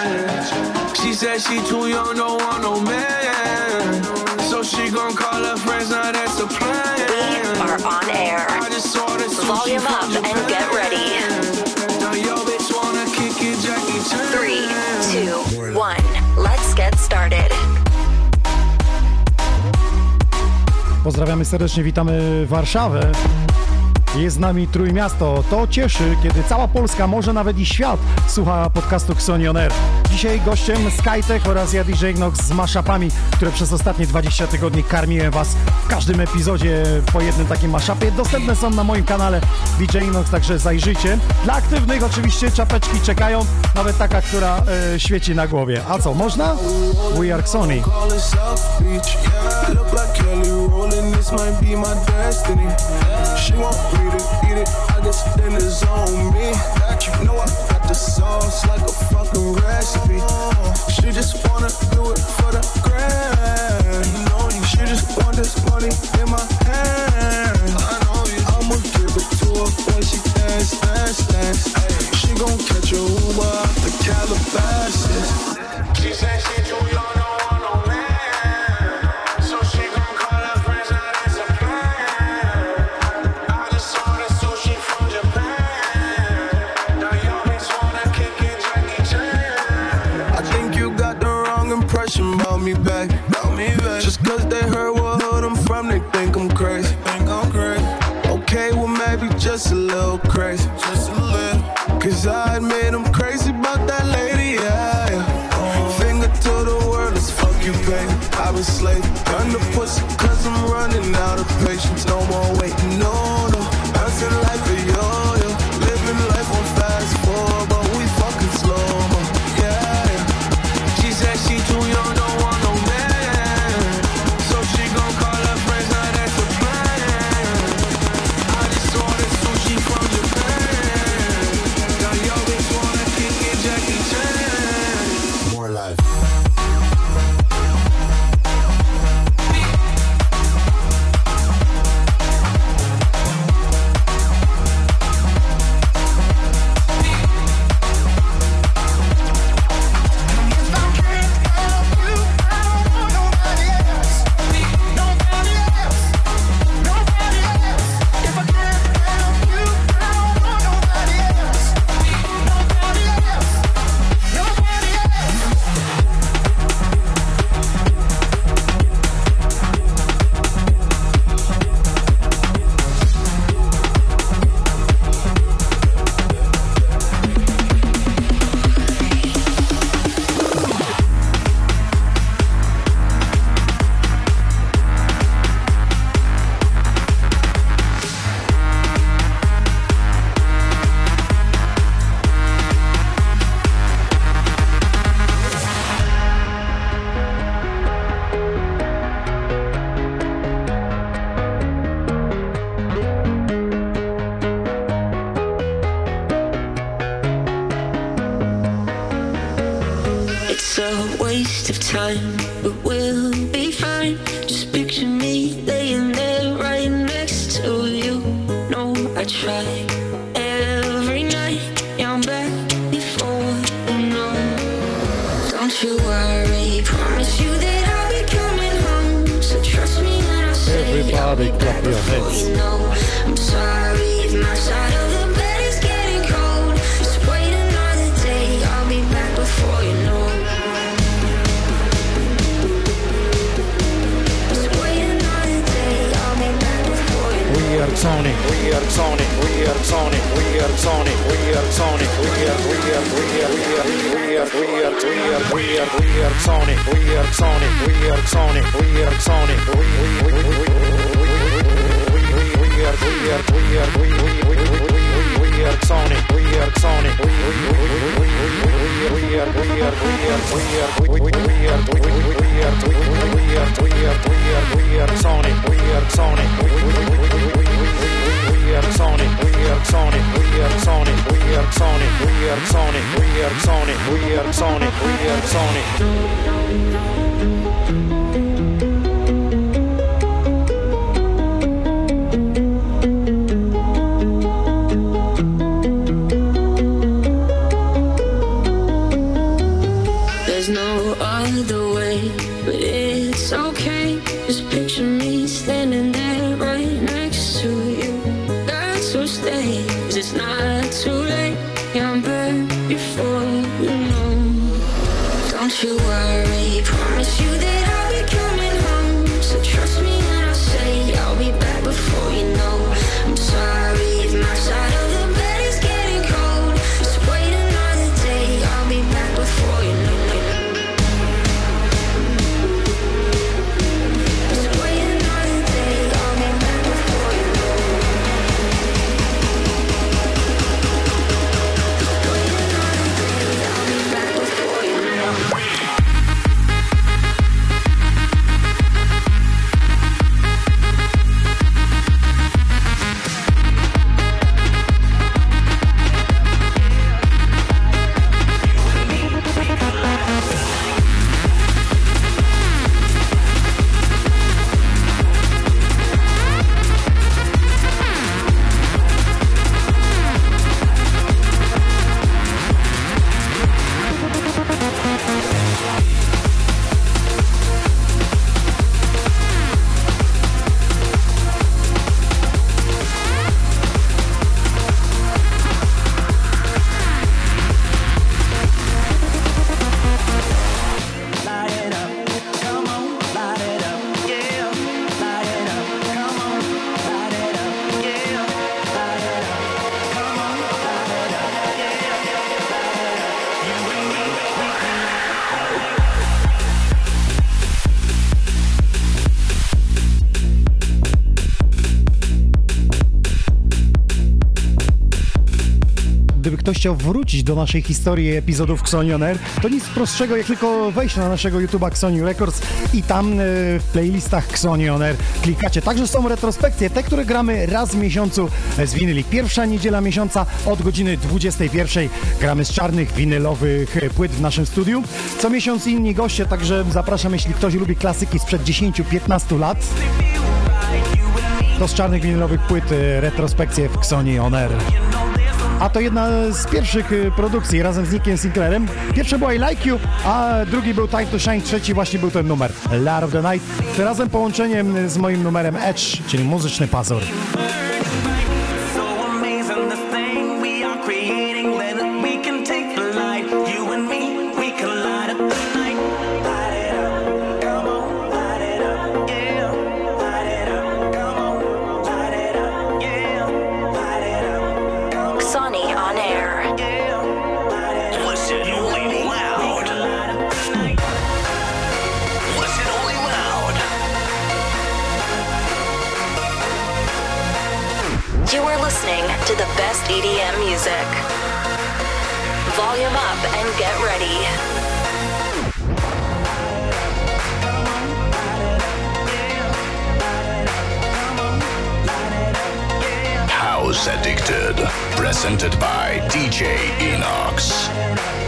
Chan. She said she too young, don't want no man. So she gon' call her friends, now that's a plan. We are on air. Volume up and get ready. Now yo bitch wanna kick it, Jackie Chan. Three, two, one. Let's get started. Pozdrawiamy serdecznie, witamy Warszawę. Jest z nami Trójmiasto. To cieszy, kiedy cała Polska, może nawet i świat słucha podcastu Xonion Air. Dzisiaj gościem Skytech oraz ja DJ Nox z maszapami, które przez ostatnie 20 tygodni karmiłem Was w każdym epizodzie po jednym takim maszapie. Dostępne są na moim kanale DJ Nox, także zajrzyjcie. Dla aktywnych oczywiście czapeczki czekają, nawet taka, która e, świeci na głowie. A co, można? We are Sony. the sauce like a fucking recipe. She just wanna do it for the grand. You know you. She just want this money in my hand. I know you. I'ma give it to her when she dance, dance, dance. Ay, she gon' catch a Uber out the Calabasas. She said she too young. Me back. Me back. Just cause they heard what hood I'm from, they think I'm crazy. Think I'm crazy. Okay, well maybe just a little crazy. Just a little. Cause I admit I'm crazy about that lady, yeah. yeah. Finger to the world, let's fuck you, baby. I've been slave. Done the pussy cause I'm running out of patience. No more waiting, no, no. Bouncing like chciał wrócić do naszej historii epizodów Xonion Air, to nic prostszego jak tylko wejść na naszego YouTube'a Xoni Records i tam e, w playlistach Xonion Air klikacie. Także są retrospekcje, te, które gramy raz w miesiącu z winyli. Pierwsza niedziela miesiąca od godziny 21 gramy z czarnych winylowych płyt w naszym studiu. Co miesiąc inni goście, także zapraszam, jeśli ktoś lubi klasyki sprzed 10-15 lat. To z czarnych winylowych płyt e, retrospekcje w Xoni On Air. A to jedna z pierwszych y, produkcji razem z Nickiem Sinclairem. Pierwszy był I Like You, a drugi był Time to Shine, trzeci właśnie był ten numer Lard of the Night. Razem połączeniem z moim numerem Edge, czyli muzyczny pazur. Presented by DJ Enox.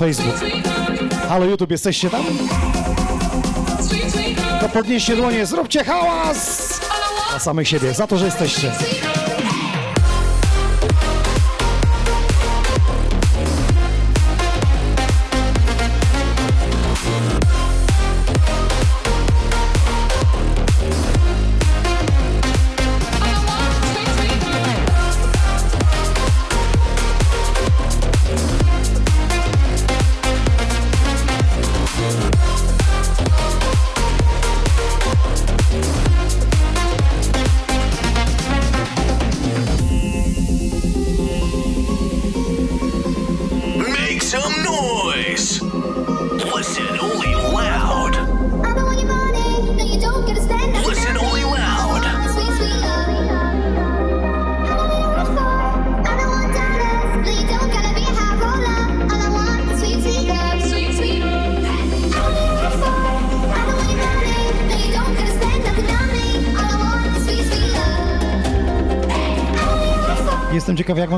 Facebook. Halo YouTube, jesteście tam? To podnieście dłonie, zróbcie hałas! Dla samych siebie, za to, że jesteście.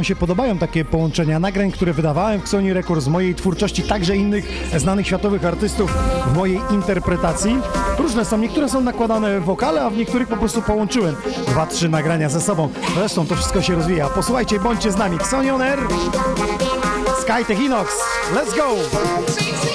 Wam się podobają takie połączenia nagrań, które wydawałem w Sony Records mojej twórczości, także innych znanych światowych artystów w mojej interpretacji. Różne są, niektóre są nakładane wokale, a w niektórych po prostu połączyłem dwa, trzy nagrania ze sobą. Zresztą to wszystko się rozwija. Posłuchajcie, bądźcie z nami. Xonion Air, Skytech Inox, let's go!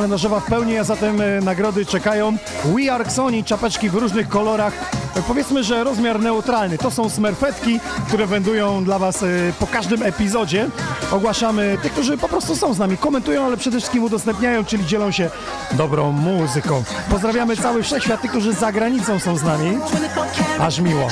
Kalendarzowa w pełni, a zatem e, nagrody czekają. We Are Sony, czapeczki w różnych kolorach. E, Powiedzmy, że rozmiar neutralny. To są smerfetki, które wędują dla Was e, po każdym epizodzie. Ogłaszamy tych, którzy po prostu są z nami, komentują, ale przede wszystkim udostępniają, czyli dzielą się dobrą muzyką. Pozdrawiamy cały wszechświat, tych, którzy za granicą są z nami. Aż miło.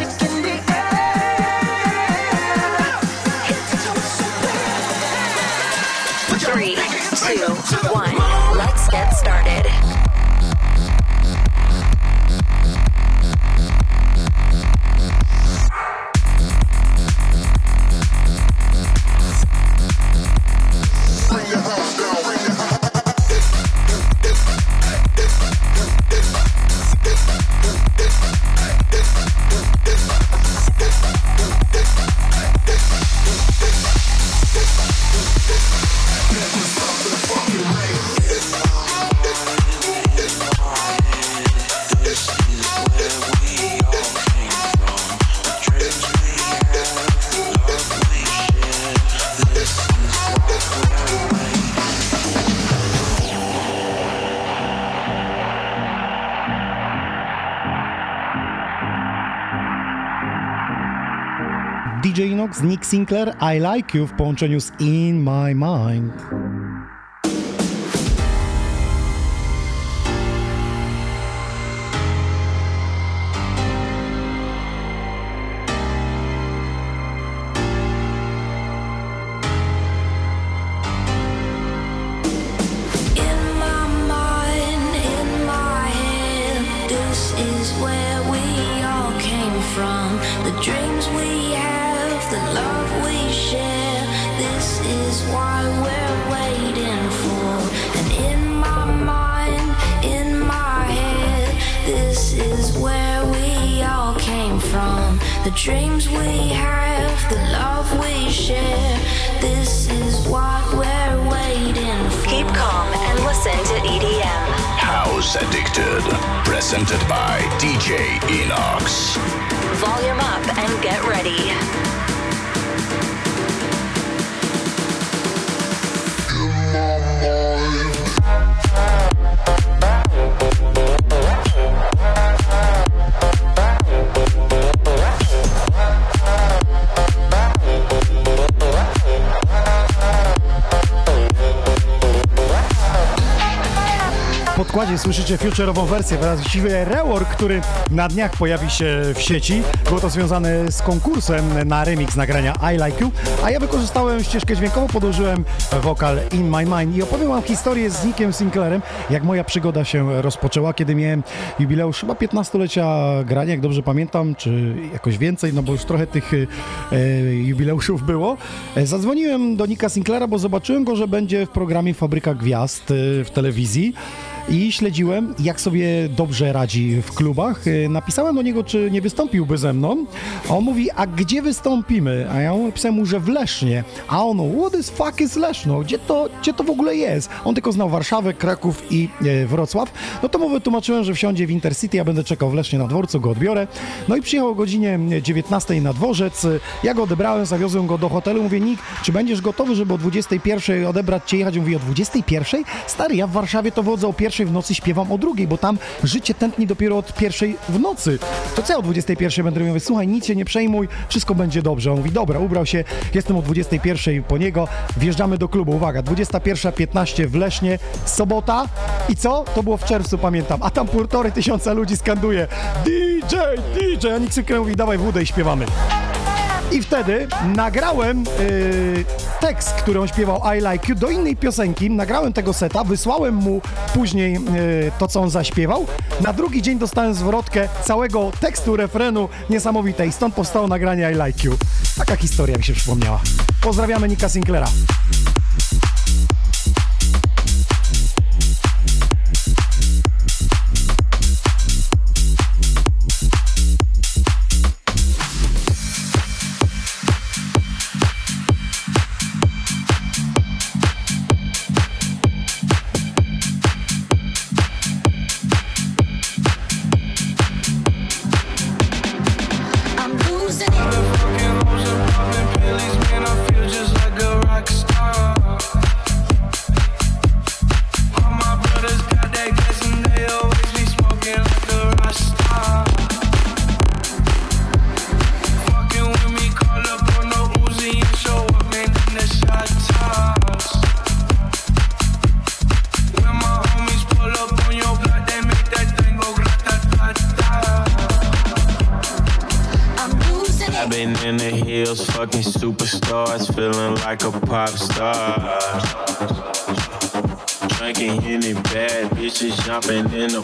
Nick Sinclair, I Like You w połączeniu z In My Mind. Słyszycie future'ową wersję, właściwie rework, który na dniach pojawi się w sieci. Było to związane z konkursem na remix nagrania I Like You, a ja wykorzystałem ścieżkę dźwiękową, podłożyłem wokal In My Mind i opowiem wam historię z Nickiem Sinclairem, jak moja przygoda się rozpoczęła, kiedy miałem jubileusz chyba 15-lecia grania, jak dobrze pamiętam, czy jakoś więcej, no bo już trochę tych e, jubileuszów było. E, Zadzwoniłem do Nicka Sinclaira, bo zobaczyłem go, że będzie w programie Fabryka Gwiazd e, w telewizji i śledziłem, jak sobie dobrze radzi w klubach. Y, Napisałem do niego, czy nie wystąpiłby ze mną. On mówi, a gdzie wystąpimy? A ja napisałem mu, że w Lesznie. A on, what is fuck is Leszno? Gdzie to, gdzie to w ogóle jest? On tylko znał Warszawę, Kraków i e, Wrocław. No to mu wytłumaczyłem, że wsiądzie w Intercity, ja będę czekał w Lesznie na dworcu, go odbiorę. No i przyjechał o godzinie 19 na dworzec. Ja go odebrałem, zawiozłem go do hotelu. Mówię, Nick, czy będziesz gotowy, żeby o 21 odebrać cię jechać? Mówi, o 21? Stary, ja w Warszawie to wodzę o pierwszej w nocy, śpiewam o drugiej, bo tam życie tętni dopiero od pierwszej w nocy. To co ja o 21 będę? Mówię, słuchaj, nic się nie przejmuj, wszystko będzie dobrze. On mówi, dobra, ubrał się, jestem o 21 po niego, wjeżdżamy do klubu. Uwaga, 21.15 w Lesznie, sobota i co? To było w czerwcu, pamiętam, a tam półtorej tysiąca ludzi skanduje DJ, DJ, a nikt mówi, dawaj wódę i śpiewamy. I wtedy nagrałem yy, tekst, który śpiewał I Like You do innej piosenki. Nagrałem tego seta, wysłałem mu później yy, to, co on zaśpiewał. Na drugi dzień dostałem zwrotkę całego tekstu, refrenu niesamowitej. Stąd powstało nagranie I Like You. Taka historia mi się przypomniała. Pozdrawiamy Nika Sinclaira. Pop star. Drinking any bad bitches, jumping in the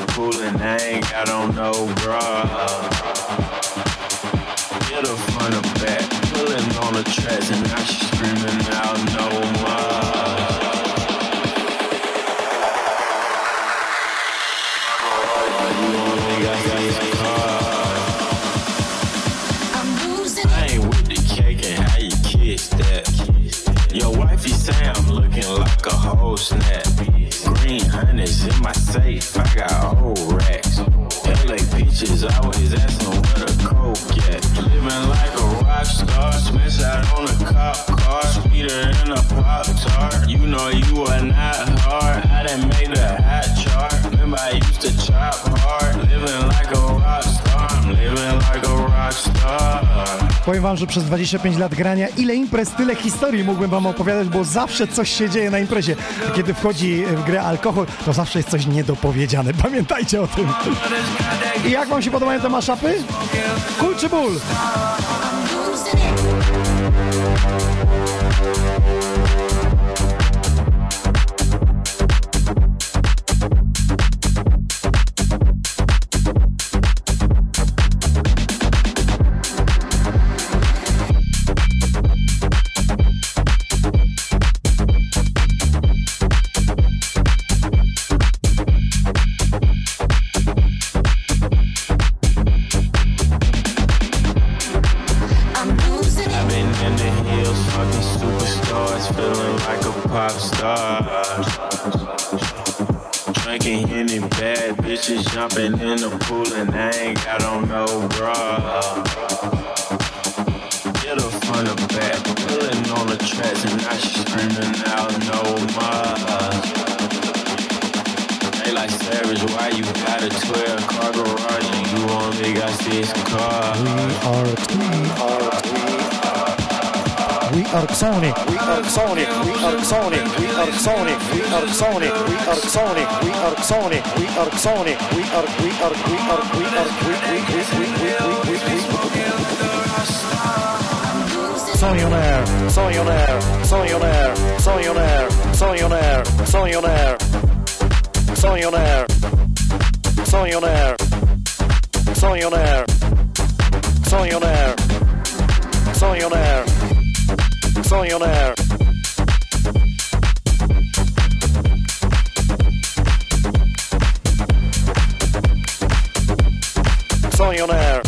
wam, że przez 25 lat grania ile imprez, tyle historii mógłbym wam opowiadać, bo zawsze coś się dzieje na imprezie. Kiedy wchodzi w grę alkohol, to zawsze jest coś niedopowiedziane. (laughs) Pamiętajcie o tym. I jak wam się podobają te maszapy? Kul czy ból? Superstars, feeling like a pop star. Drinking any bad bitches, jumping in the pool, and I ain't got on no bra. Hit her from the back, pulling on the tracks, and she screaming out no more. They like savage, why you got a 12 car garage and you only got six cars? We are Sony. We are Sony. We are Sony. We are Sony. We are Sony. We are Sony. We are Sony. We are Sony. We are we are we are we are we we we we we we Sony on air. Sony on air. Sony on air. Sony on air. Sony millionaire. Millionaire.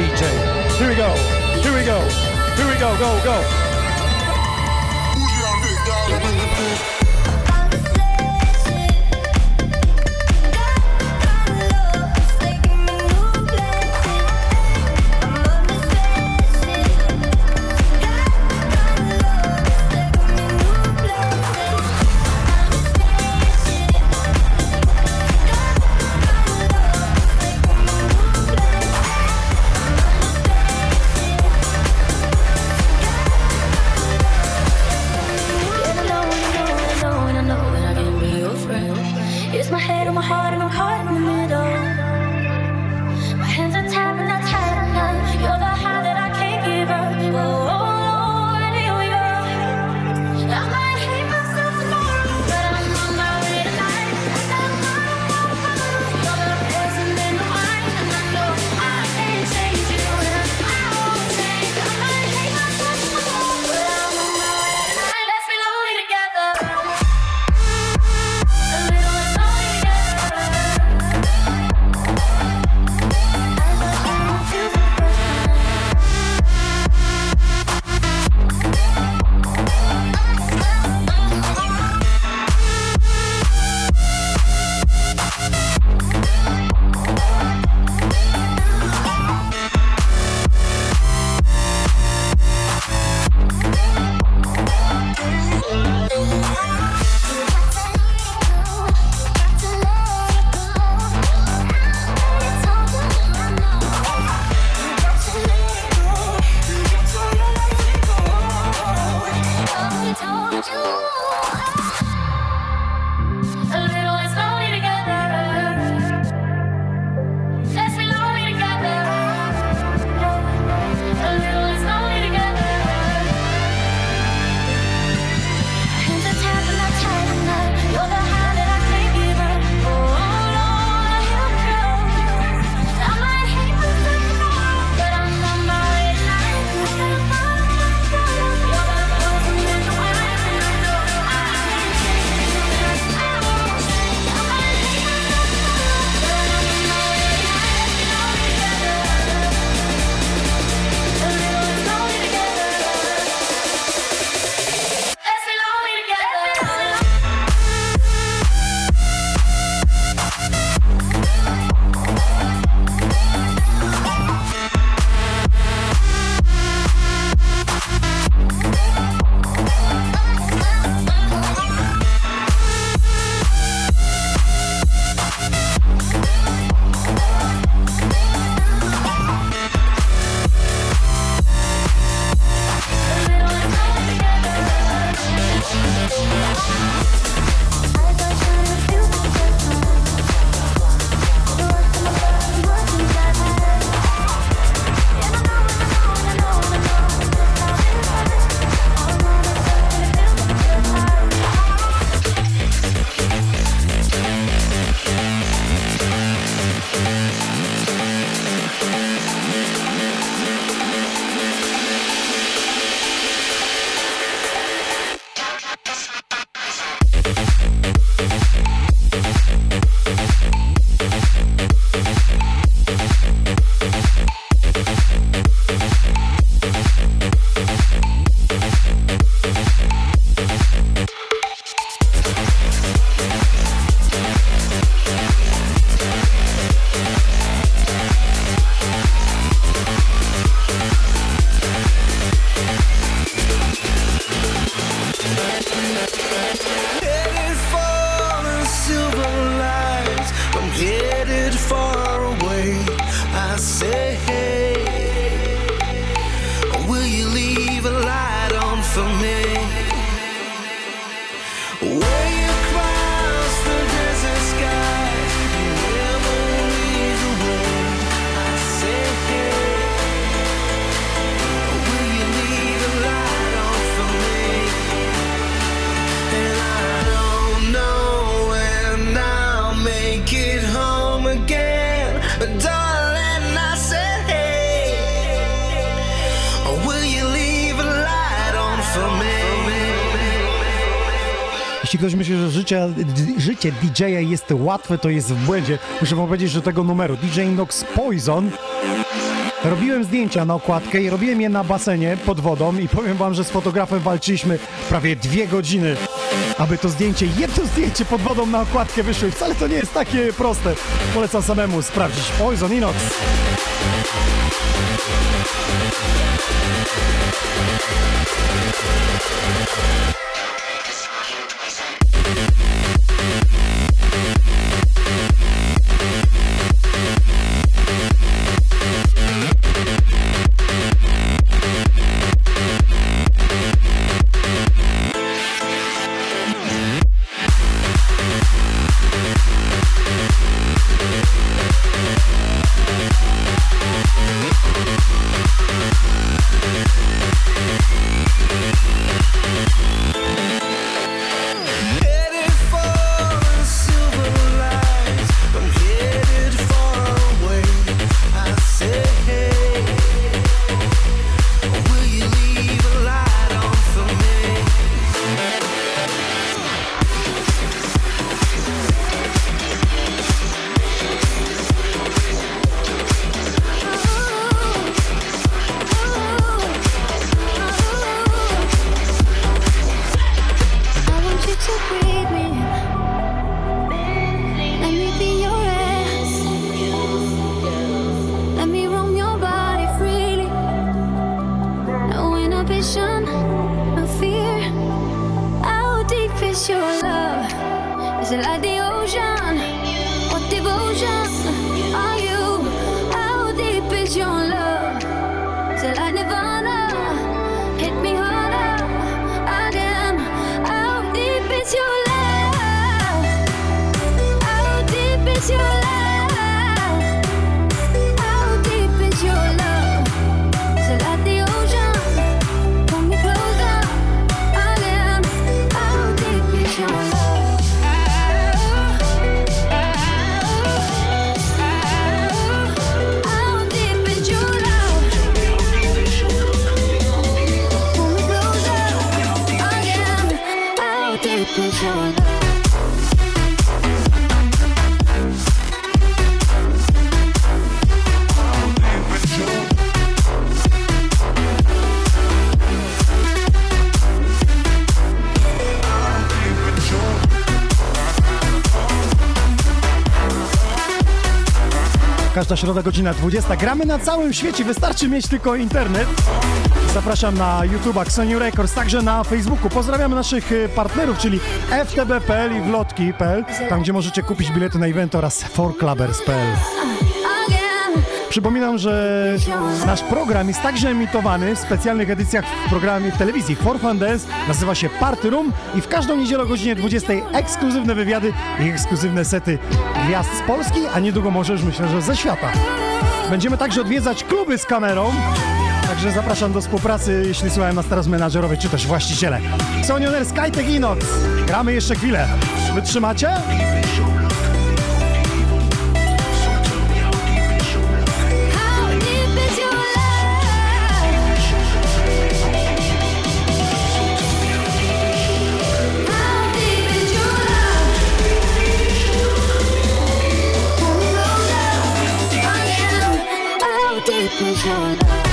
Here we go, here we go, here we go, go, go. Ktoś myśli, że życie, życie DJ-a jest łatwe, to jest w błędzie. Muszę wam powiedzieć, że tego numeru DJ Nox Poison Robiłem zdjęcia na okładkę i robiłem je na basenie pod wodą i powiem wam, że z fotografem walczyliśmy prawie dwie godziny, aby to zdjęcie, jedno zdjęcie pod wodą na okładkę wyszło. I Wcale to nie jest takie proste. Polecam samemu sprawdzić. Poison Inox. Headed want you to breathe me. Każda środa, godzina 20. Gramy na całym świecie, wystarczy mieć tylko internet. Zapraszam na YouTube'a Sony Records, także na Facebooku. Pozdrawiamy naszych y, partnerów, czyli ftb.pl i wlotki.pl, tam gdzie możecie kupić bilety na event oraz forclubbers.pl. Przypominam, że nasz program jest także emitowany w specjalnych edycjach w programie w telewizji For Fun Dance. Nazywa się Party Room i w każdą niedzielę o godzinie 20 ekskluzywne wywiady i ekskluzywne sety gwiazd z Polski, a niedługo może już myślę, że ze świata. Będziemy także odwiedzać kluby z kamerą. Także zapraszam do współpracy, jeśli słuchają nas teraz menadżerowie czy też właściciele. Sonioner Skytech Inox. Gramy jeszcze chwilę. Wytrzymacie? because you're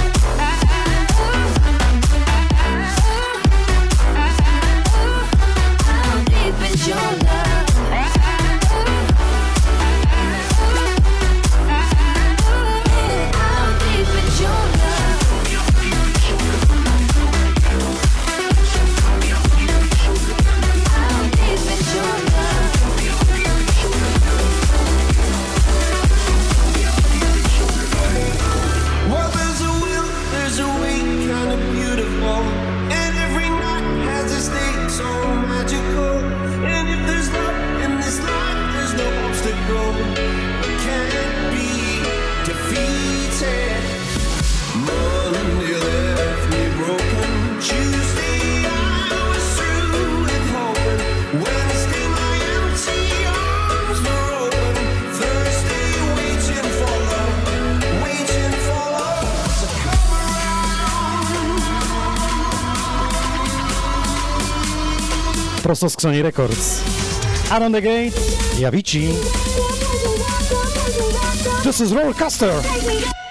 prosto z Sony Records. The Gate i Avicii. This is Rollercoaster. We're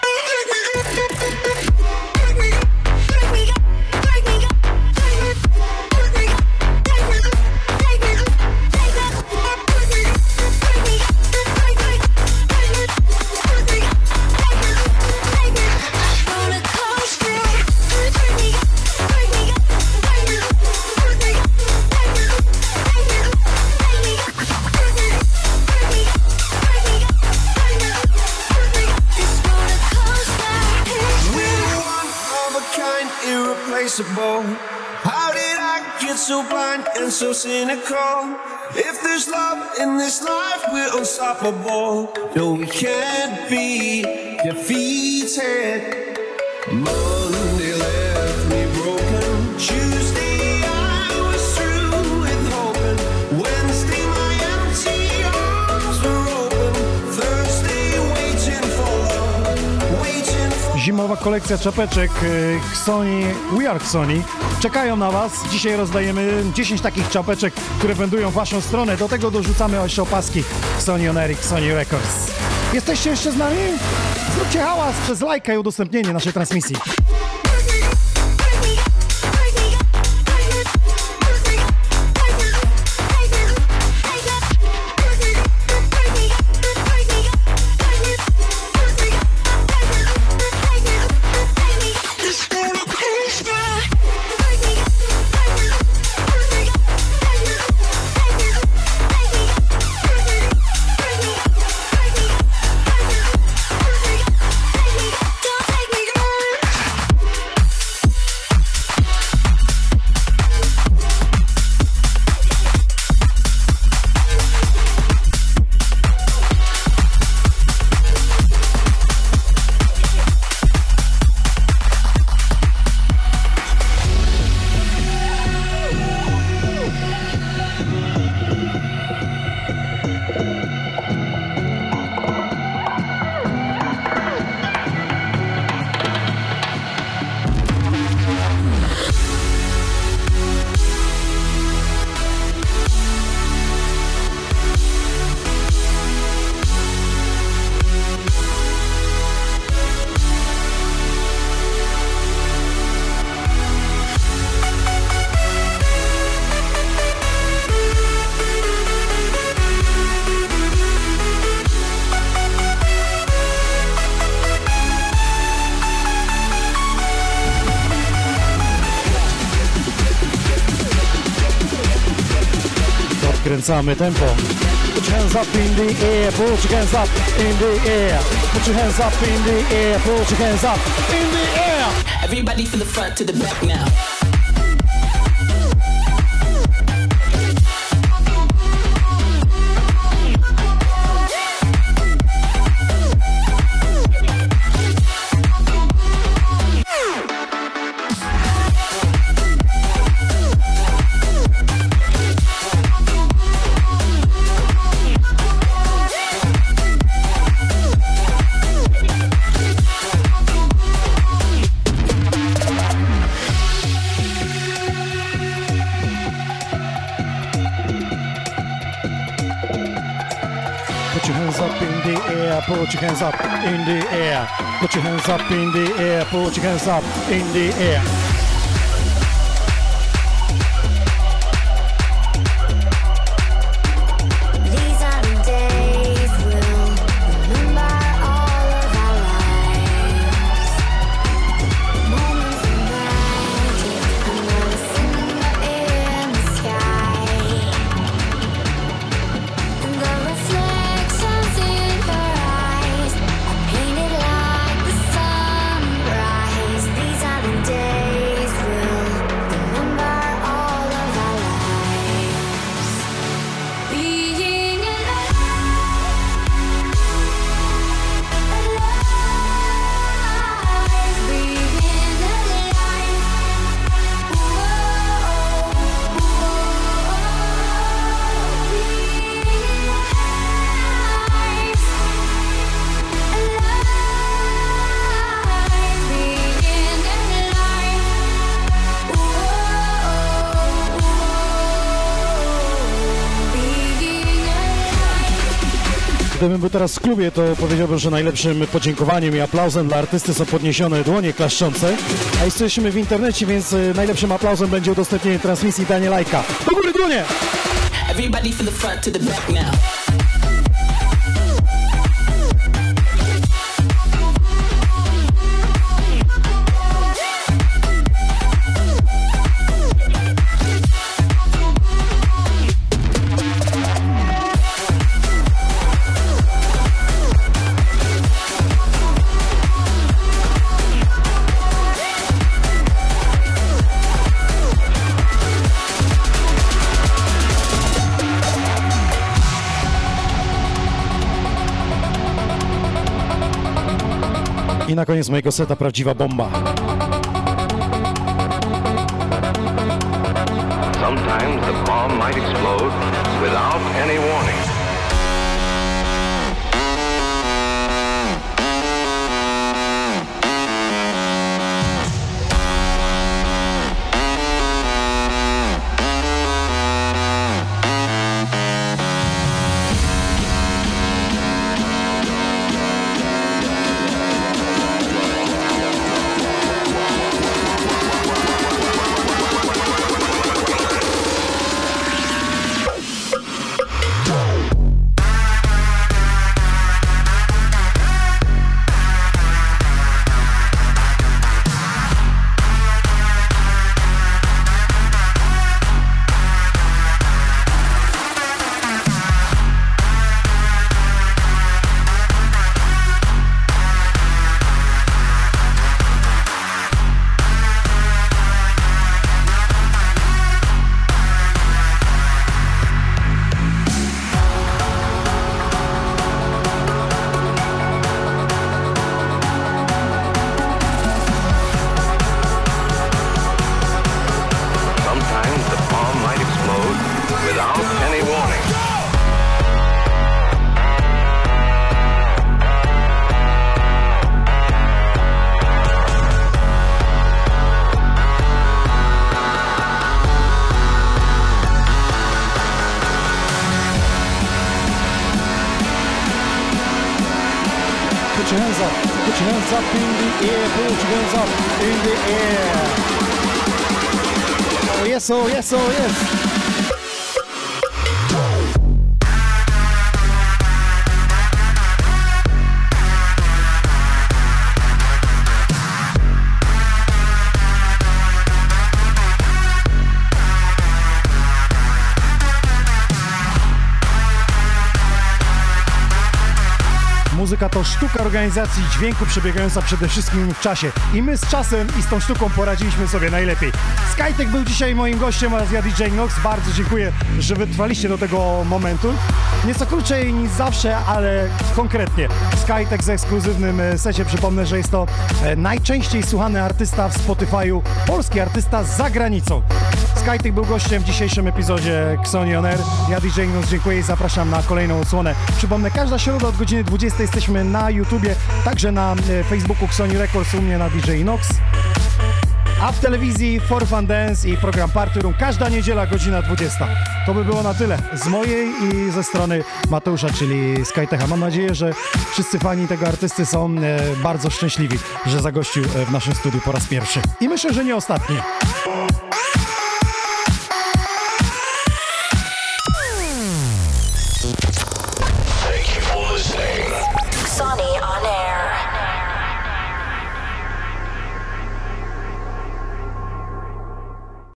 so cynical? If there's love in this life, we're unstoppable. No, we can't be defeated. Zimowa kolekcja czapeczek y, Sony, We Are Sony czekają na Was. Dzisiaj rozdajemy 10 takich czapeczek, które wędują w Waszą stronę. Do tego dorzucamy jeszcze opaski Sony On Eric, Sony Records. Jesteście jeszcze z nami? Zróbcie hałas przez lajka i udostępnienie naszej transmisji. Odkręcamy tempo. Put your hands up in the air, put your hands up in the air. Put your hands up in the air, put your hands up in the air. Everybody from the front to the back now. Your hands up in the air. Put your hands up in the air, put your hands up in the air. Gdybym był teraz w klubie, to powiedziałbym, że najlepszym podziękowaniem i aplauzem dla artysty są podniesione dłonie klaszczące. A jesteśmy w internecie, więc y, najlepszym aplauzem będzie udostępnienie transmisji Danie Lajka. Do góry dłonie! Everybody from the front to the back now. Na koniec mojego seta prawdziwa bomba. Sometimes the bomb might explode without any sztuka organizacji dźwięku przebiegająca przede wszystkim w czasie. I my z czasem i z tą sztuką poradziliśmy sobie najlepiej. Skytek był dzisiaj moim gościem oraz ja DJ Nox. Bardzo dziękuję, że wytrwaliście do tego momentu. Nieco krócej niż zawsze, ale konkretnie. Skytek z ekskluzywnym e, secie. Przypomnę, że jest to e, najczęściej słuchany artysta w Spotify'u, polski artysta za granicą. Skytek był gościem w dzisiejszym epizodzie Xoni On Air. Ja DJ Nox dziękuję i zapraszam na kolejną odsłonę. Przypomnę, każda środa od godziny 20 jesteśmy na YouTubie, także na e, Facebooku Xoni Records, u mnie na DJ Nox. A w telewizji For Fun Dance i program Party Room każda niedziela godzina 20. To by było na tyle z mojej i ze strony Mateusza, czyli Skytecha. Mam nadzieję, że wszyscy fani tego artysty są e, bardzo szczęśliwi, że zagościł e, w naszym studiu po raz pierwszy. I myślę, że nie ostatni.